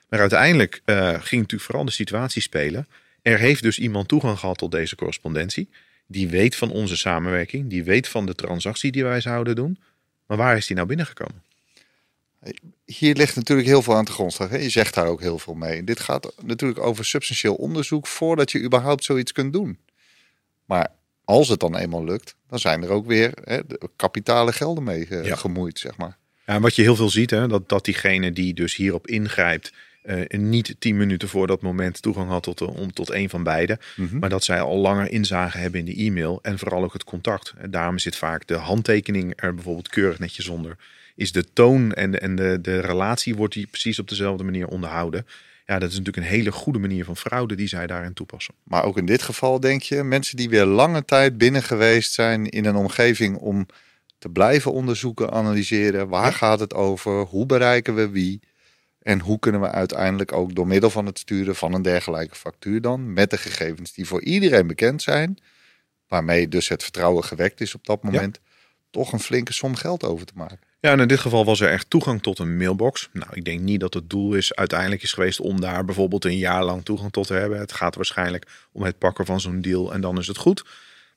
B: Maar uiteindelijk eh, ging natuurlijk vooral de situatie spelen. Er heeft dus iemand toegang gehad tot deze correspondentie. Die weet van onze samenwerking. Die weet van de transactie die wij zouden doen. Maar waar is die nou binnengekomen?
A: Hier ligt natuurlijk heel veel aan de grondslag. Hè? Je zegt daar ook heel veel mee. Dit gaat natuurlijk over substantieel onderzoek voordat je überhaupt zoiets kunt doen. Maar als het dan eenmaal lukt, dan zijn er ook weer hè, de kapitale gelden mee eh,
B: Ja.
A: gemoeid, zeg maar.
B: Ja, en wat je heel veel ziet, hè, dat, dat diegene die dus hierop ingrijpt, eh, niet tien minuten voor dat moment toegang had tot, om, tot een van beide.
A: Mhm.
B: Maar dat zij al langer inzage hebben in de e-mail en vooral ook het contact. En daarom zit vaak de handtekening er bijvoorbeeld keurig netjes onder. Is de toon en, de, en de, de relatie wordt die precies op dezelfde manier onderhouden. Ja, dat is natuurlijk een hele goede manier van fraude die zij daarin toepassen.
A: Maar ook in dit geval denk je, mensen die weer lange tijd binnen geweest zijn in een omgeving om te blijven onderzoeken, analyseren. Waar
B: Ja.
A: gaat het over? Hoe bereiken we wie? En hoe kunnen we uiteindelijk ook door middel van het sturen van een dergelijke factuur dan, met de gegevens die voor iedereen bekend zijn, waarmee dus het vertrouwen gewekt is op dat moment, toch een flinke som geld over te maken.
B: Ja, en in dit geval was er echt toegang tot een mailbox. Nou, ik denk niet dat het doel is uiteindelijk is geweest om daar bijvoorbeeld een jaar lang toegang tot te hebben. Het gaat waarschijnlijk om het pakken van zo'n deal en dan is het goed.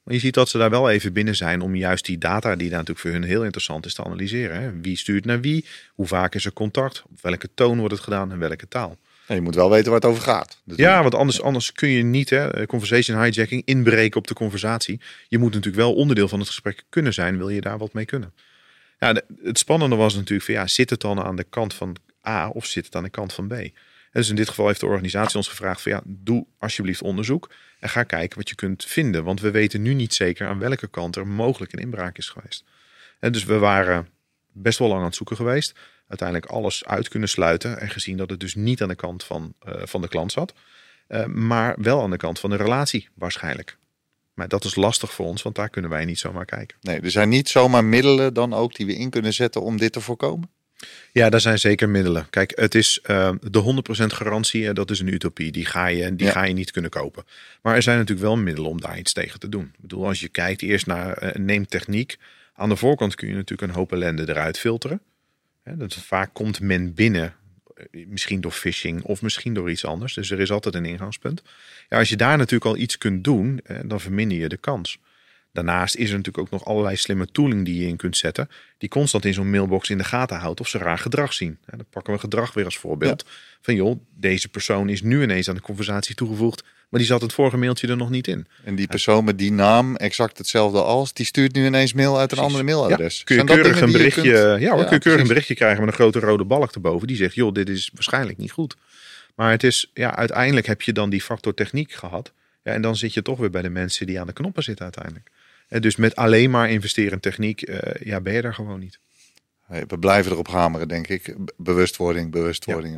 B: Maar je ziet dat ze daar wel even binnen zijn om juist die data, die daar natuurlijk voor hun heel interessant is, te analyseren. Hè? Wie stuurt naar wie? Hoe vaak is er contact? Op welke toon wordt het gedaan en welke taal?
A: En je moet wel weten waar het over gaat.
B: Ja, want anders, anders kun je niet, hè, conversation hijacking, inbreken op de conversatie. Je moet natuurlijk wel onderdeel van het gesprek kunnen zijn, wil je daar wat mee kunnen. Ja, het spannende was natuurlijk van ja, zit het dan aan de kant van A of zit het aan de kant van B? Dus in dit geval heeft de organisatie ons gevraagd van ja, doe alsjeblieft onderzoek en ga kijken wat je kunt vinden. Want we weten nu niet zeker aan welke kant er mogelijk een inbraak is geweest. En dus we waren best wel lang aan het zoeken geweest. Uiteindelijk alles uit kunnen sluiten en gezien dat het dus niet aan de kant van, eh, van de klant zat. Uh, maar wel aan de kant van de relatie waarschijnlijk. Maar dat is lastig voor ons, want daar kunnen wij niet zomaar kijken.
A: Nee, er zijn niet zomaar middelen dan ook die we in kunnen zetten om dit te voorkomen.
B: Ja, daar zijn zeker middelen. Kijk, het is uh, de 100% garantie, dat is een utopie. Die, ga je, die ja. ga je niet kunnen kopen. Maar er zijn natuurlijk wel middelen om daar iets tegen te doen. Ik bedoel, als je kijkt eerst naar uh, neem techniek. Aan de voorkant kun je natuurlijk een hoop ellende eruit filteren. He, dat vaak komt men binnen misschien door phishing of misschien door iets anders. Dus er is altijd een ingangspunt. Ja, als je daar natuurlijk al iets kunt doen, dan verminder je de kans. Daarnaast is er natuurlijk ook nog allerlei slimme tooling die je in kunt zetten. Die constant in zo'n mailbox in de gaten houdt of ze raar gedrag zien. Dan pakken we gedrag weer als voorbeeld. Ja. Van joh, deze persoon is nu ineens aan de conversatie toegevoegd. Maar die zat het vorige mailtje er nog niet in.
A: En die persoon met die naam, exact hetzelfde als, die stuurt nu ineens mail uit een andere mailadres.
B: Ja, kun je keurig een berichtje, kunt... ja, hoor, ja, kun je keurig een berichtje krijgen met een grote rode balk erboven. Die zegt, joh, dit is waarschijnlijk niet goed. Maar het is, ja, uiteindelijk heb je dan die factor techniek gehad. Ja, en dan zit je toch weer bij de mensen die aan de knoppen zitten uiteindelijk. En dus met alleen maar investeren in techniek, uh, ja, ben je daar gewoon niet.
A: We blijven erop hameren, denk ik. Bewustwording, bewustwording.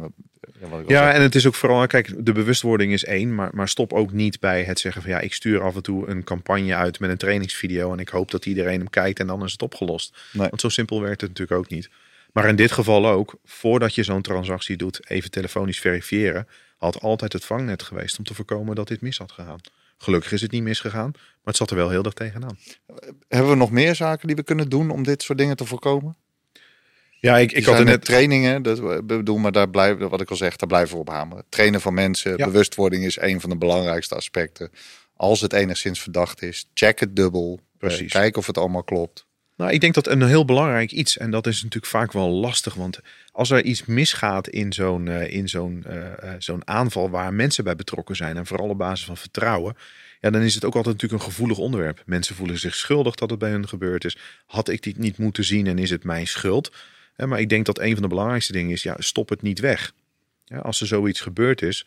B: Ja, ja, ja en het is ook vooral, kijk, de bewustwording is één, maar, maar stop ook niet bij het zeggen van ja, ik stuur af en toe een campagne uit met een trainingsvideo en ik hoop dat iedereen hem kijkt en dan is het opgelost. Nee. Want zo simpel werkt het natuurlijk ook niet. Maar in dit geval ook, voordat je zo'n transactie doet, even telefonisch verifiëren, had altijd het vangnet geweest om te voorkomen dat dit mis had gegaan. Gelukkig is het niet misgegaan, maar het zat er wel heel erg tegenaan.
A: Hebben we nog meer zaken die we kunnen doen om dit soort dingen te voorkomen?
B: Ja, ik, ik had er net
A: trainingen. Dat bedoel, maar daar blijven, wat ik al zeg, daar blijven we op hameren. Trainen van mensen, ja. bewustwording is een van de belangrijkste aspecten. Als het enigszins verdacht is, check het dubbel. Precies. Kijk of het allemaal klopt.
B: Nou, ik denk dat een heel belangrijk iets, en dat is natuurlijk vaak wel lastig, want als er iets misgaat in zo'n uh, in zo'n uh, zo'n aanval waar mensen bij betrokken zijn, en vooral op basis van vertrouwen, ja, dan is het ook altijd natuurlijk een gevoelig onderwerp. Mensen voelen zich schuldig dat het bij hun gebeurd is. Had ik dit niet moeten zien en is het mijn schuld? Maar ik denk dat een van de belangrijkste dingen is, ja, stop het niet weg. Als er zoiets gebeurd is,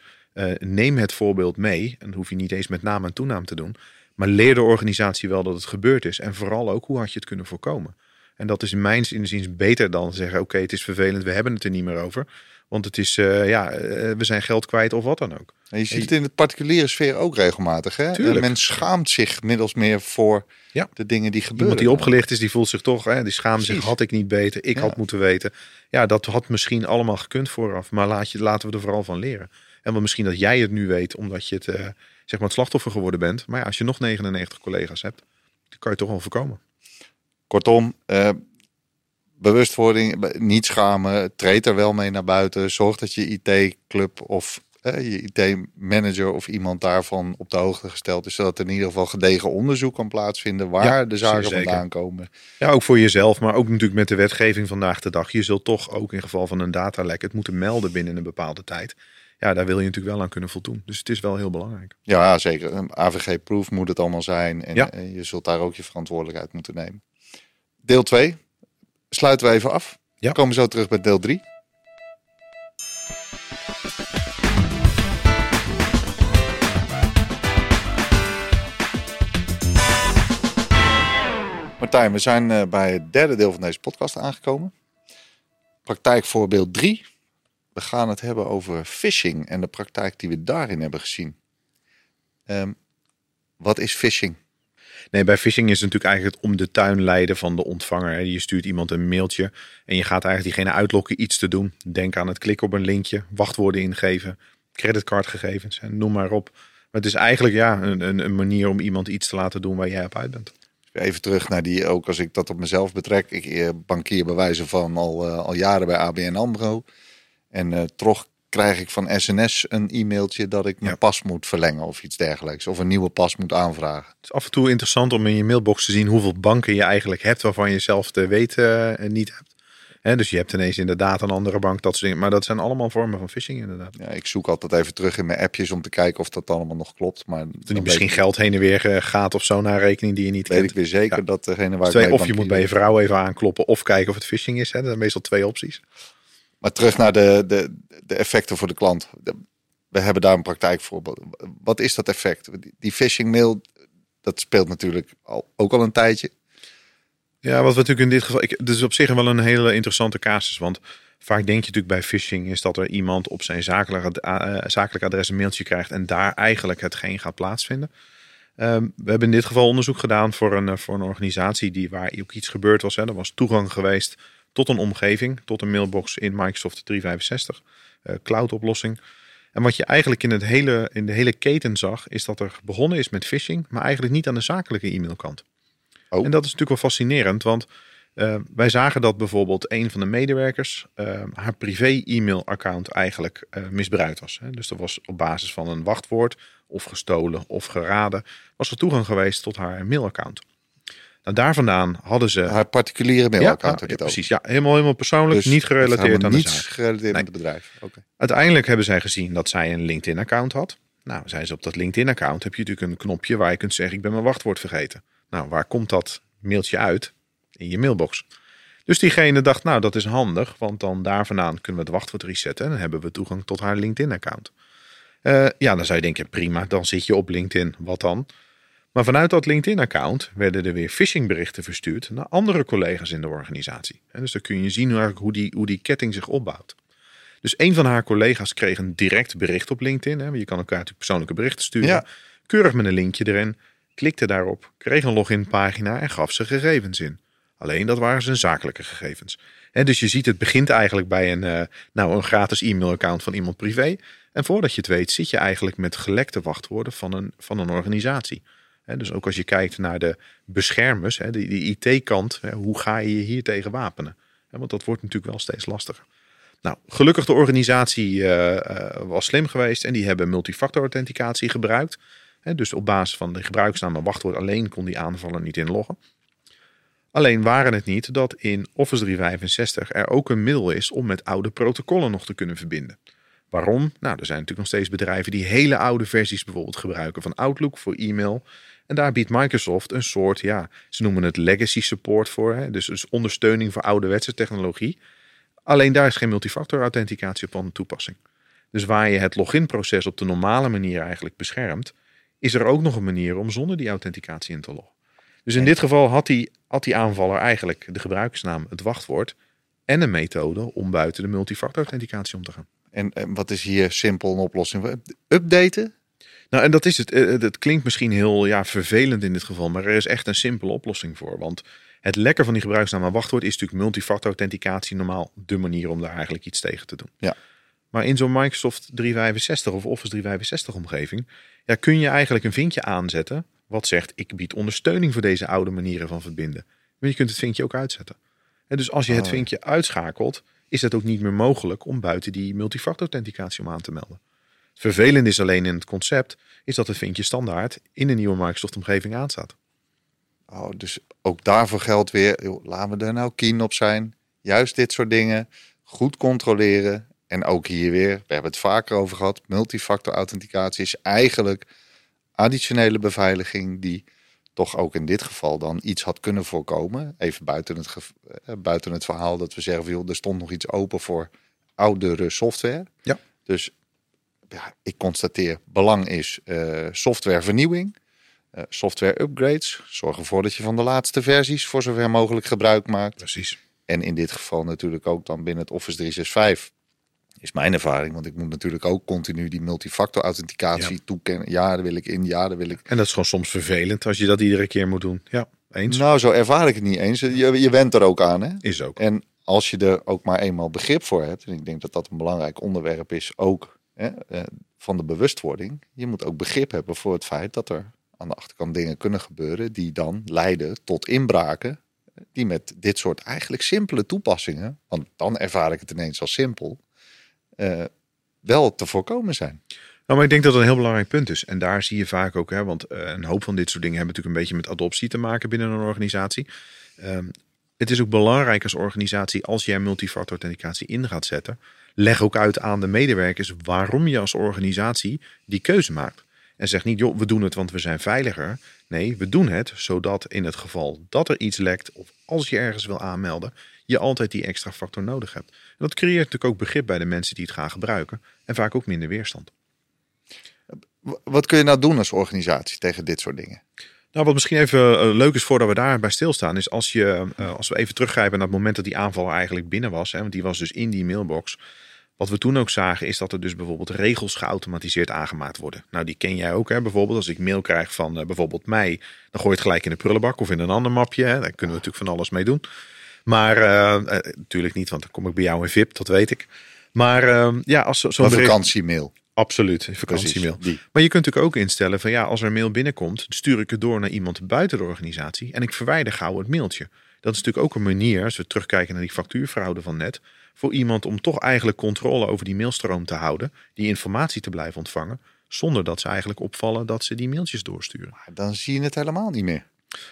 B: neem het voorbeeld mee. En dat hoef je niet eens met naam en toenaam te doen. Maar leer de organisatie wel dat het gebeurd is. En vooral ook hoe had je het kunnen voorkomen. En dat is in mijn inziens beter dan zeggen: oké, het is vervelend, we hebben het er niet meer over. Want het is, uh, ja, uh, we zijn geld kwijt of wat dan ook.
A: En je ziet het in de particuliere sfeer ook regelmatig. Hè?
B: Tuurlijk.
A: Men schaamt zich middels meer voor ja. de dingen die gebeuren.
B: Iemand die opgelicht is, die voelt zich toch, hè, die schaamt zich. Had ik niet beter, ik ja. had moeten weten. Ja, dat had misschien allemaal gekund vooraf. Maar laat je, laten we er vooral van leren. En wel misschien dat jij het nu weet, omdat je het, uh, zeg maar het slachtoffer geworden bent. Maar ja, als je nog 99 collega's hebt, dan kan je toch wel voorkomen.
A: Kortom, uh, bewustwording, niet schamen, treed er wel mee naar buiten. Zorg dat je IT-club of uh, je IT-manager of iemand daarvan op de hoogte gesteld is. Zodat er in ieder geval gedegen onderzoek kan plaatsvinden waar ja, de zaken vandaan komen.
B: Ja, ook voor jezelf, maar ook natuurlijk met de wetgeving vandaag de dag. Je zult toch ook in geval van een datalek het moeten melden binnen een bepaalde tijd ja, daar wil je natuurlijk wel aan kunnen voldoen. Dus het is wel heel belangrijk.
A: Ja, zeker. AVG-proof moet het allemaal zijn. En, ja. en, je zult daar ook je verantwoordelijkheid moeten nemen. Deel 2 sluiten we even af. Ja. We komen zo terug bij deel 3. Martijn, we zijn uh, bij het derde deel van deze podcast aangekomen. Praktijkvoorbeeld 3 we gaan het hebben over phishing en de praktijk die we daarin hebben gezien. Um, wat is phishing?
B: Nee, bij phishing is het natuurlijk eigenlijk het om de tuin leiden van de ontvanger. Je stuurt iemand een mailtje en je gaat eigenlijk diegene uitlokken iets te doen. Denk aan het klikken op een linkje, wachtwoorden ingeven, creditcardgegevens en noem maar op. Maar het is eigenlijk ja, een, een, manier om iemand iets te laten doen waar jij op uit bent.
A: Even terug naar die, ook als ik dat op mezelf betrek. Ik eh, bankier wijze van al, eh, al jaren bij ABN AMRO. En eh, toch krijg ik van SNS een e-mailtje dat ik mijn
B: Ja.
A: pas moet verlengen of iets dergelijks. Of een nieuwe pas moet aanvragen.
B: Het is af en toe interessant om in je mailbox te zien hoeveel banken je eigenlijk hebt waarvan je zelf te weten eh, niet hebt. Dus je hebt ineens inderdaad een andere bank, dat soort dingen. Maar dat zijn allemaal vormen van phishing inderdaad.
A: Ja, ik zoek altijd even terug in mijn appjes om te kijken of dat allemaal nog klopt. Maar
B: Dat
A: dan
B: niet misschien geld heen en weer eh, gaat of zo naar rekening die je niet
A: weet
B: kent.
A: ik weer zeker
B: Ja.
A: dat degene waar ik
B: Twee, of je moet bij je vrouw even aankloppen of kijken of het phishing is. Hè. Dat zijn meestal twee opties.
A: Maar terug naar de, de, de effecten voor de klant. We hebben daar een praktijkvoorbeeld. Wat is dat effect? Die- phishing mail, dat speelt natuurlijk al, ook al een tijdje.
B: Ja, wat we natuurlijk in dit geval. Ik, is op zich wel een hele interessante casus. Want vaak denk je natuurlijk bij phishing is dat er iemand op zijn zakelijk, ad- eh, zakelijk adres een mailtje krijgt en daar eigenlijk hetgeen gaat plaatsvinden. Ehm, we hebben in dit geval onderzoek gedaan voor een, eh, voor een organisatie die, waar ook iets gebeurd was. Hè. Er was toegang geweest tot een omgeving, tot een mailbox in Microsoft 365, eh cloud oplossing. En wat je eigenlijk in, het hele, in de hele keten zag, is dat er begonnen is met phishing, maar eigenlijk niet aan de zakelijke e-mailkant.
A: Oh.
B: En dat is natuurlijk wel fascinerend, want eh, wij zagen dat bijvoorbeeld een van de medewerkers eh, haar privé-e-mail-account eigenlijk misbruikt was. Hè. Dus er was op basis van een wachtwoord, of gestolen of geraden, was er toegang geweest tot haar mailaccount. Nou, daar vandaan hadden ze.
A: Haar particuliere mailaccount.
B: ja,
A: het
B: precies. Ja, helemaal, helemaal persoonlijk.
A: Dus
B: niet gerelateerd aan de
A: niets
B: zaak.
A: gerelateerd
B: Nee.
A: met het bedrijf. Oké.
B: Uiteindelijk hebben zij gezien dat zij een LinkedIn-account had. Nou, zijn ze op dat LinkedIn-account heb je natuurlijk een knopje waar je kunt zeggen: Ik ben mijn wachtwoord vergeten. Nou, waar komt dat mailtje uit? In je mailbox. Dus diegene dacht: Nou, dat is handig, want dan daar vandaan kunnen we het wachtwoord resetten en dan hebben we toegang tot haar LinkedIn-account. Eh, ja, dan zou je denken: prima, dan zit je op LinkedIn. Wat dan? Maar vanuit dat LinkedIn-account werden er weer phishingberichten verstuurd naar andere collega's in de organisatie. En dus dan kun je zien hoe, die, hoe die ketting zich opbouwt. Dus een van haar collega's kreeg een direct bericht op LinkedIn. Hè. Je kan elkaar natuurlijk persoonlijke berichten sturen.
A: Ja.
B: Keurig met een linkje erin. Klikte daarop, kreeg een loginpagina en gaf zijn gegevens in. Alleen dat waren zijn zakelijke gegevens. En dus je ziet, het begint eigenlijk bij een, eh, nou, een gratis e-mailaccount van iemand privé. En voordat je het weet, zit je eigenlijk met gelekte wachtwoorden van een, van een organisatie. Dus ook als je kijkt naar de beschermers, hè, die, IT-kant, hoe ga je je hier tegen wapenen? Want dat wordt natuurlijk wel steeds lastiger. Nou, gelukkig de organisatie eh, eh, was slim geweest en die hebben multifactor authenticatie gebruikt. Dus op basis van de gebruiksnaam en wachtwoord alleen kon die aanvaller niet inloggen. Alleen waren het niet dat in Office 365 er ook een middel is om met oude protocollen nog te kunnen verbinden. Waarom? Nou, er zijn natuurlijk nog steeds bedrijven die hele oude versies bijvoorbeeld gebruiken van Outlook voor e-mail. En daar biedt Microsoft een soort, ja, ze noemen het legacy support voor. Hè? Dus, dus ondersteuning voor ouderwetse technologie. Alleen daar is geen multifactor authenticatie op aan de toepassing. Dus waar je het loginproces op de normale manier eigenlijk beschermt, is er ook nog een manier om zonder die authenticatie in te loggen. Dus in dit geval had die, had die aanvaller eigenlijk de gebruikersnaam, het wachtwoord en een methode om buiten de multifactor authenticatie om te gaan.
A: En, en wat is hier simpel een oplossing? Updaten?
B: Nou, en dat is het. Eh, Het het klinkt misschien heel ja, vervelend in dit geval, maar er is echt een simpele oplossing voor. Want het lekker van die gebruiksnaam en wachtwoord is natuurlijk multifactor authenticatie normaal de manier om daar eigenlijk iets tegen te doen.
A: Ja.
B: Maar in zo'n Microsoft 365 of Office 365 omgeving ja, kun je eigenlijk een vinkje aanzetten wat zegt ik bied ondersteuning voor deze oude manieren van verbinden. Maar je kunt het vinkje ook uitzetten. En dus als je het
A: Oh.
B: vinkje uitschakelt, is het ook niet meer mogelijk om buiten die multifactor authenticatie om aan te melden. Het vervelende is alleen in het concept, is dat het vinkje standaard in de nieuwe Microsoft omgeving aanstaat.
A: Oh, dus ook daarvoor geldt weer, joh, laten we er nou keen op zijn. Juist dit soort dingen goed controleren. En ook hier weer, we hebben het vaker over gehad, multifactor authenticatie is eigenlijk additionele beveiliging die toch ook in dit geval dan iets had kunnen voorkomen. Even buiten het, eh, buiten het verhaal dat we zeggen, joh, er stond nog iets open voor oudere software.
B: Ja.
A: Dus ja, ik constateer, belang is eh, softwarevernieuwing. Eh, software upgrades. Zorg ervoor dat je van de laatste versies voor zover mogelijk gebruik maakt.
B: Precies.
A: En in dit geval natuurlijk ook dan binnen het Office 365. Is mijn ervaring, want ik moet natuurlijk ook continu die multifactor authenticatie
B: Ja.
A: toekennen. Ja, daar wil ik in, ja, daar wil ik.
B: En dat is gewoon soms vervelend als je dat iedere keer moet doen. Ja, eens.
A: Nou, zo ervaar ik het niet eens. Je, je went er ook aan, hè?
B: Is ook.
A: En als je er ook maar eenmaal begrip voor hebt, en ik denk dat dat een belangrijk onderwerp is, ook eh, van de bewustwording. Je moet ook begrip hebben voor het feit dat er aan de achterkant dingen kunnen gebeuren die dan leiden tot inbraken. Die met dit soort eigenlijk simpele toepassingen, want dan ervaar ik het ineens als simpel, eh, wel te voorkomen zijn.
B: Nou, maar ik denk dat het een heel belangrijk punt is. En daar zie je vaak ook, hè, want eh, een hoop van dit soort dingen hebben natuurlijk een beetje met adoptie te maken binnen een organisatie. Ehm, het is ook belangrijk als organisatie, als jij multifactor authenticatie in gaat zetten, leg ook uit aan de medewerkers waarom je als organisatie die keuze maakt. En zeg niet, joh, we doen het want we zijn veiliger. Nee, we doen het zodat in het geval dat er iets lekt of als je ergens wil aanmelden, je altijd die extra factor nodig hebt. En dat creëert natuurlijk ook begrip bij de mensen die het gaan gebruiken en vaak ook minder weerstand.
A: Wat kun je nou doen als organisatie tegen dit soort dingen?
B: Nou, wat misschien even eh, leuk is voordat we daarbij stilstaan, is als, je, uh, als we even teruggrijpen naar het moment dat die aanval eigenlijk binnen was, hè, want die was dus in die mailbox. Wat we toen ook zagen is dat er dus bijvoorbeeld regels geautomatiseerd aangemaakt worden. Nou, die ken jij ook. Hè? Bijvoorbeeld als ik mail krijg van uh, bijvoorbeeld mij, dan gooi je het gelijk in de prullenbak of in een ander mapje. Hè? Daar kunnen we natuurlijk van alles mee doen. Maar natuurlijk niet, want dan kom ik bij jou in VIP, dat weet ik. Maar ja, als zo'n
A: zo vakantiemail.
B: Absoluut, vakantiemail. Maar je kunt natuurlijk ook instellen van ja, als er een mail binnenkomt, stuur ik het door naar iemand buiten de organisatie en ik verwijder gauw het mailtje. Dat is natuurlijk ook een manier, als we terugkijken naar die factuurfraude van net, voor iemand om toch eigenlijk controle over die mailstroom te houden, die informatie te blijven ontvangen, zonder dat ze eigenlijk opvallen dat ze die mailtjes doorsturen.
A: Maar dan zie je het helemaal niet meer.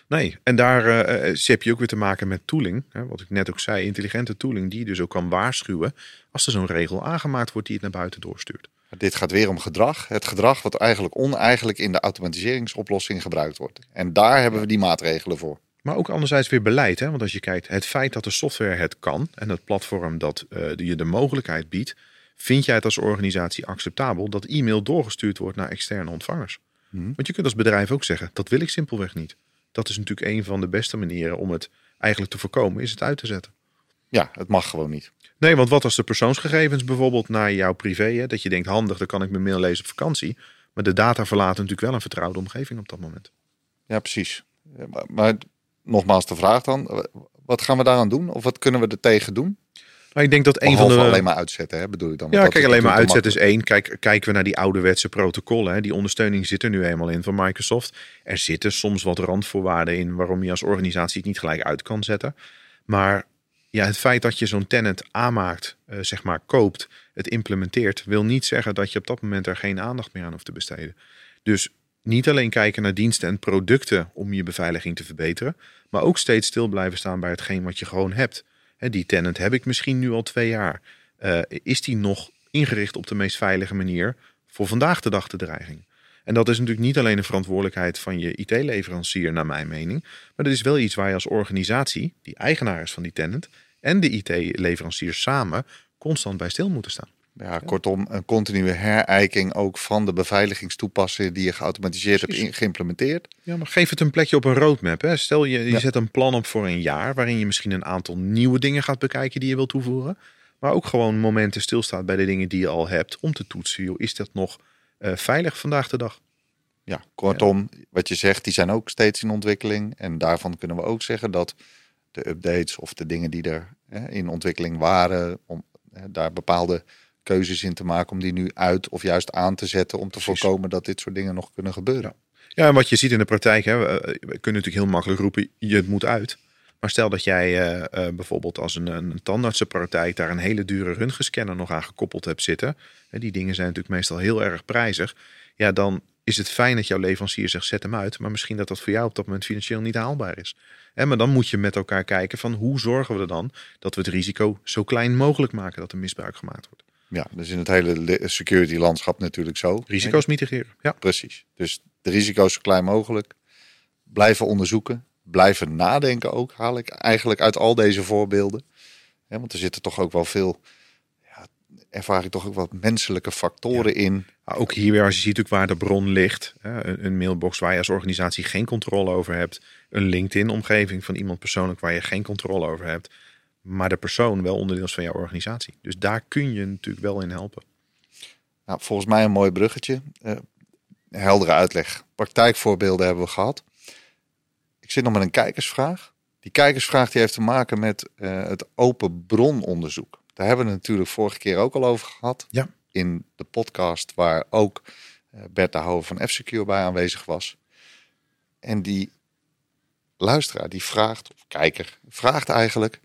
B: Nee, en daar uh, heb je ook weer te maken met tooling. Hè, wat ik net ook zei, intelligente tooling die dus ook kan waarschuwen als er zo'n regel aangemaakt wordt die het naar buiten doorstuurt.
A: Dit gaat weer om gedrag. Het gedrag wat eigenlijk oneigenlijk in de automatiseringsoplossing gebruikt wordt. En daar hebben we die maatregelen voor.
B: Maar ook anderzijds weer beleid. Hè? Want als je kijkt, het feit dat de software het kan en het platform dat uh, je de mogelijkheid biedt, vind jij het als organisatie acceptabel dat e-mail doorgestuurd wordt naar externe ontvangers? Hmm. Want je kunt als bedrijf ook zeggen, dat wil ik simpelweg niet. Dat is natuurlijk een van de beste manieren om het eigenlijk te voorkomen, is het uit te zetten.
A: Ja, het mag gewoon niet.
B: Nee, want wat als de persoonsgegevens bijvoorbeeld naar jouw privé, hè, dat je denkt handig, dan kan ik mijn mail lezen op vakantie. Maar de data verlaten natuurlijk wel een vertrouwde omgeving op dat moment.
A: Ja, precies. Maar, maar nogmaals de vraag dan, wat gaan we daaraan doen? Of wat kunnen we er tegen doen?
B: Nou, ik denk dat een van de.
A: alleen maar uitzetten, hè, bedoel ik dan?
B: Ja, kijk, alleen maar uitzetten is één. Kijk, kijken we naar die ouderwetse protocollen. Hè, die ondersteuning zit er nu eenmaal in van Microsoft. Er zitten soms wat randvoorwaarden in waarom je als organisatie het niet gelijk uit kan zetten. Maar ja, het feit dat je zo'n tenant aanmaakt, uh, zeg maar koopt, het implementeert, wil niet zeggen dat je op dat moment er geen aandacht meer aan hoeft te besteden. Dus niet alleen kijken naar diensten en producten om je beveiliging te verbeteren, maar ook steeds stil blijven staan bij hetgeen wat je gewoon hebt. die tenant heb ik misschien nu al twee jaar. Uh, is die nog ingericht op de meest veilige manier voor vandaag de dag de dreiging? En dat is natuurlijk niet alleen de verantwoordelijkheid van je IT-leverancier, naar mijn mening. Maar dat is wel iets waar je als organisatie, die eigenaar is van die tenant, en de IT-leverancier samen constant bij stil moeten staan.
A: Ja, kortom, een continue herijking ook van de beveiligingstoepassingen die je geautomatiseerd hebt geïmplementeerd.
B: Ja, maar geef het een plekje op een roadmap. Hè. Stel je, je zet een plan op voor een jaar waarin je misschien een aantal nieuwe dingen gaat bekijken die je wilt toevoegen. Maar ook gewoon momenten stilstaat bij de dingen die je al hebt om te toetsen. Joh, is dat nog veilig vandaag de dag?
A: Ja, kortom, wat je zegt, die zijn ook steeds in ontwikkeling. En daarvan kunnen we ook zeggen dat de updates of de dingen die er hè, in ontwikkeling waren, om hè, daar bepaalde keuzes in te maken om die nu uit of juist aan te zetten om te voorkomen dat dit soort dingen nog kunnen gebeuren.
B: Ja, en wat je ziet in de praktijk, hè, we kunnen natuurlijk heel makkelijk roepen, je het moet uit. Maar stel dat jij uh, uh, bijvoorbeeld als een, een tandartsenpraktijk daar een hele dure röntgenscanner nog aan gekoppeld hebt zitten. Hè, die dingen zijn natuurlijk meestal heel erg prijzig. Ja, dan is het fijn dat jouw leverancier zegt zet hem uit. Maar misschien dat dat voor jou op dat moment financieel niet haalbaar is. En maar dan moet je met elkaar kijken van hoe zorgen we er dan dat we het risico zo klein mogelijk maken dat er misbruik gemaakt wordt.
A: Ja, dus in het hele security landschap natuurlijk zo.
B: Risico's mitigeren. Ja,
A: precies. Dus de risico's zo klein mogelijk. Blijven onderzoeken. Blijven nadenken ook, haal ik eigenlijk uit al deze voorbeelden. want er zitten toch ook wel veel ervaar ik toch ook wat menselijke factoren in.
B: ook hier weer, als je ziet ook waar de bron ligt. Een mailbox waar je als organisatie geen controle over hebt. Een LinkedIn-omgeving van iemand persoonlijk waar je geen controle over hebt. Maar de persoon wel onderdeel is van jouw organisatie. Dus daar kun je natuurlijk wel in helpen.
A: Nou, volgens mij een mooi bruggetje. Uh, heldere uitleg. Praktijkvoorbeelden hebben we gehad. Ik zit nog met een kijkersvraag. Die kijkersvraag die heeft te maken met uh, het open brononderzoek. Daar hebben we het natuurlijk vorige keer ook al over gehad.
B: Ja.
A: In de podcast waar ook uh, Bert de Houwer van F-Secure bij aanwezig was. En die luisteraar, die vraagt, of kijker, vraagt eigenlijk: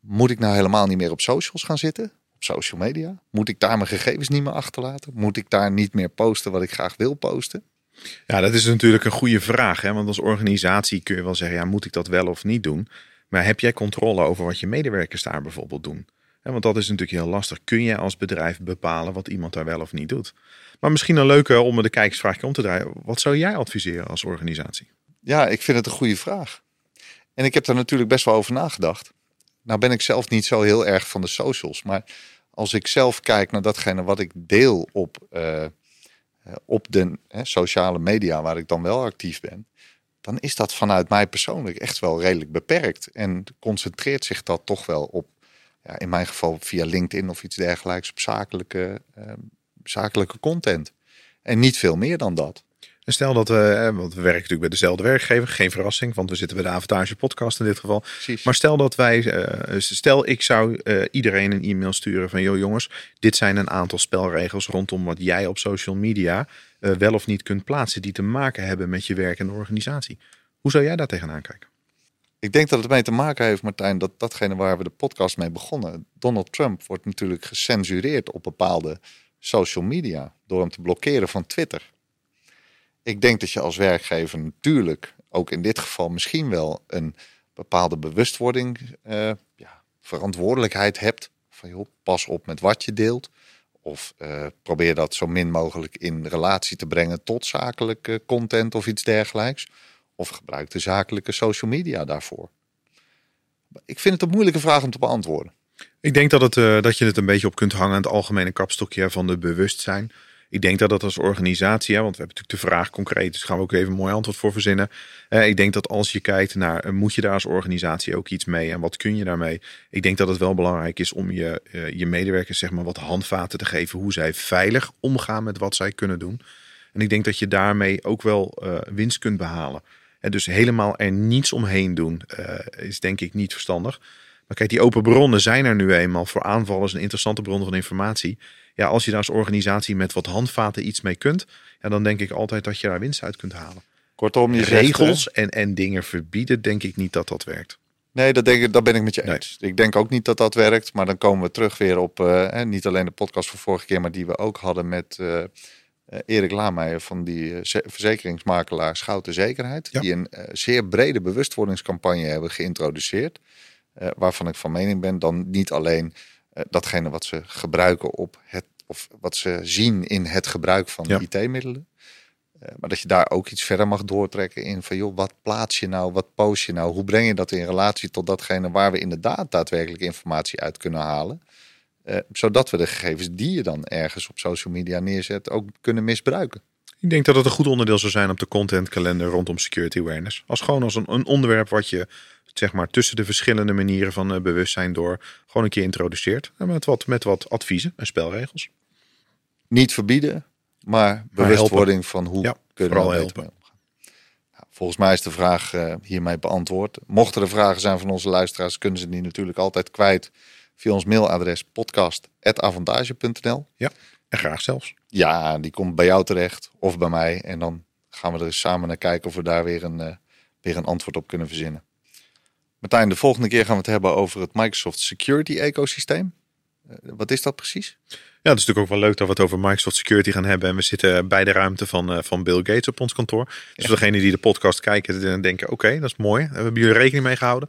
A: moet ik nou helemaal niet meer op socials gaan zitten? Op social media? Moet ik daar mijn gegevens niet meer achterlaten? Moet ik daar niet meer posten wat ik graag wil posten?
B: Ja, dat is natuurlijk een goede vraag. Hè? Want als organisatie kun je wel zeggen, ja, moet ik dat wel of niet doen? Maar heb jij controle over wat je medewerkers daar bijvoorbeeld doen? want dat is natuurlijk heel lastig. Kun jij als bedrijf bepalen wat iemand daar wel of niet doet? Maar misschien een leuke om de kijkersvraagje om te draaien. Wat zou jij adviseren als organisatie?
A: Ja, ik vind het een goede vraag. En ik heb daar natuurlijk best wel over nagedacht. Nou ben ik zelf niet zo heel erg van de socials. Maar als ik zelf kijk naar datgene wat ik deel op, uh, op de sociale media waar ik dan wel actief ben. Dan is dat vanuit mij persoonlijk echt wel redelijk beperkt. En concentreert zich dat toch wel op, ja, in mijn geval via LinkedIn of iets dergelijks, op zakelijke, uh, zakelijke content. En niet veel meer dan dat.
B: En stel dat we, want we werken natuurlijk bij dezelfde werkgever, geen verrassing, want we zitten bij de Avantage podcast in dit geval. Precies. Maar stel dat wij, eh, stel ik zou uh, iedereen een e-mail sturen van, joh jongens, dit zijn een aantal spelregels rondom wat jij op social media wel of niet kunt plaatsen, die te maken hebben met je werk en de organisatie. Hoe zou jij daar tegenaan kijken?
A: Ik denk dat het ermee te maken heeft, Martijn, dat datgene waar we de podcast mee begonnen, Donald Trump wordt natuurlijk gecensureerd op bepaalde social media door hem te blokkeren van Twitter ik denk dat je als werkgever natuurlijk ook in dit geval misschien wel een bepaalde bewustwording, uh, ja, verantwoordelijkheid hebt. Van joh, pas op met wat je deelt. Of uh, probeer dat zo min mogelijk in relatie te brengen tot zakelijke content of iets dergelijks. Of gebruik de zakelijke social media daarvoor. Ik vind het een moeilijke vraag om te beantwoorden.
B: Ik denk dat, het, uh, dat je het een beetje op kunt hangen aan het algemene kapstokje van de bewustzijn. Ik denk dat dat als organisatie, want we hebben natuurlijk de vraag concreet, dus gaan we ook even een mooi antwoord voor verzinnen. Eh, ik denk dat als je kijkt naar, eh, moet je daar als organisatie ook iets mee en wat kun je daarmee? Ik denk dat het wel belangrijk is om je, uh, je medewerkers zeg maar wat handvaten te geven hoe zij veilig omgaan met wat zij kunnen doen. En ik denk dat je daarmee ook wel winst kunt behalen. En dus helemaal er niets omheen doen is denk ik niet verstandig. Maar kijk, die open bronnen zijn er nu eenmaal voor aanvallers een interessante bron van informatie ja, als je daar als organisatie met wat handvaten iets mee kunt, ja, dan denk ik altijd dat je daar winst uit kunt halen.
A: Kortom, je
B: regels en, en dingen verbieden, denk ik niet dat dat werkt.
A: Nee, dat, denk ik, dat ben ik met je eens. Ik denk ook niet dat dat werkt. Maar dan komen we terug weer op uh, niet alleen de podcast van vorige keer, maar die we ook hadden met uh, Erik Laameijer van die verzekeringsmakelaar Schouten Zekerheid. Die een zeer brede bewustwordingscampagne hebben geïntroduceerd. waarvan ik van mening ben dan niet alleen datgene wat ze gebruiken op het, of wat ze zien in het gebruik van ja. IT-middelen. Uh, maar dat je daar ook iets verder mag doortrekken in van joh, wat plaats je nou, wat post je nou, hoe breng je dat in relatie tot datgene waar we inderdaad daadwerkelijk informatie uit kunnen halen. Uh, zodat we de gegevens die je dan ergens op social media neerzet ook kunnen misbruiken.
B: Ik denk dat het een goed onderdeel zou zijn op de contentkalender rondom security awareness. Als gewoon als een, een onderwerp wat je zeg maar, tussen de verschillende manieren van uh, bewustzijn door gewoon een keer introduceert. Met wat, met wat adviezen en spelregels.
A: Niet verbieden, maar bewustwording van hoe ja, kunnen we helpen. Nou, volgens mij is de vraag uh, hiermee beantwoord. Mochten er vragen zijn van onze luisteraars, kunnen ze die natuurlijk altijd kwijt via ons mailadres podcast.avantage.nl.
B: Ja, en graag zelfs.
A: Ja, die komt bij jou terecht of bij mij. En dan gaan we er samen naar kijken of we daar weer een, uh, weer een antwoord op kunnen verzinnen. Martijn, de volgende keer gaan we het hebben over het Microsoft Security ecosysteem. Uh, wat is dat precies?
B: Ja, het is natuurlijk ook wel leuk dat we het over Microsoft Security gaan hebben. En we zitten bij de ruimte van, uh, van Bill Gates op ons kantoor. Dus ja. degenen die de podcast kijken, denken: oké, dat is mooi. We hebben jullie rekening mee gehouden.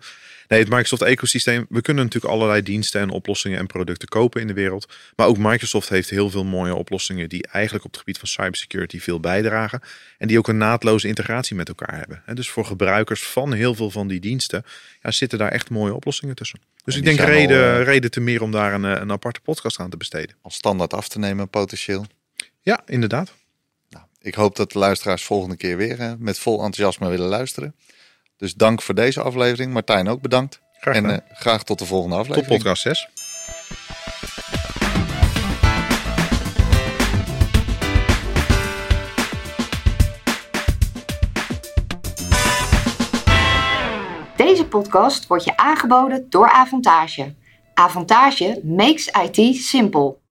B: Nee, het Microsoft-ecosysteem. We kunnen natuurlijk allerlei diensten en oplossingen en producten kopen in de wereld. Maar ook Microsoft heeft heel veel mooie oplossingen die eigenlijk op het gebied van cybersecurity veel bijdragen. En die ook een naadloze integratie met elkaar hebben. En dus voor gebruikers van heel veel van die diensten ja, zitten daar echt mooie oplossingen tussen. Dus ik denk reden, al, uh, reden te meer om daar een, een aparte podcast aan te besteden.
A: Als standaard af te nemen, potentieel.
B: Ja, inderdaad.
A: Nou, ik hoop dat de luisteraars volgende keer weer uh, met vol enthousiasme willen luisteren. Dus dank voor deze aflevering. Martijn ook bedankt.
B: Graag
A: en uh, graag tot de volgende aflevering. Tot
B: podcast 6.
C: Deze podcast wordt je aangeboden door Avantage. Avantage makes IT simple.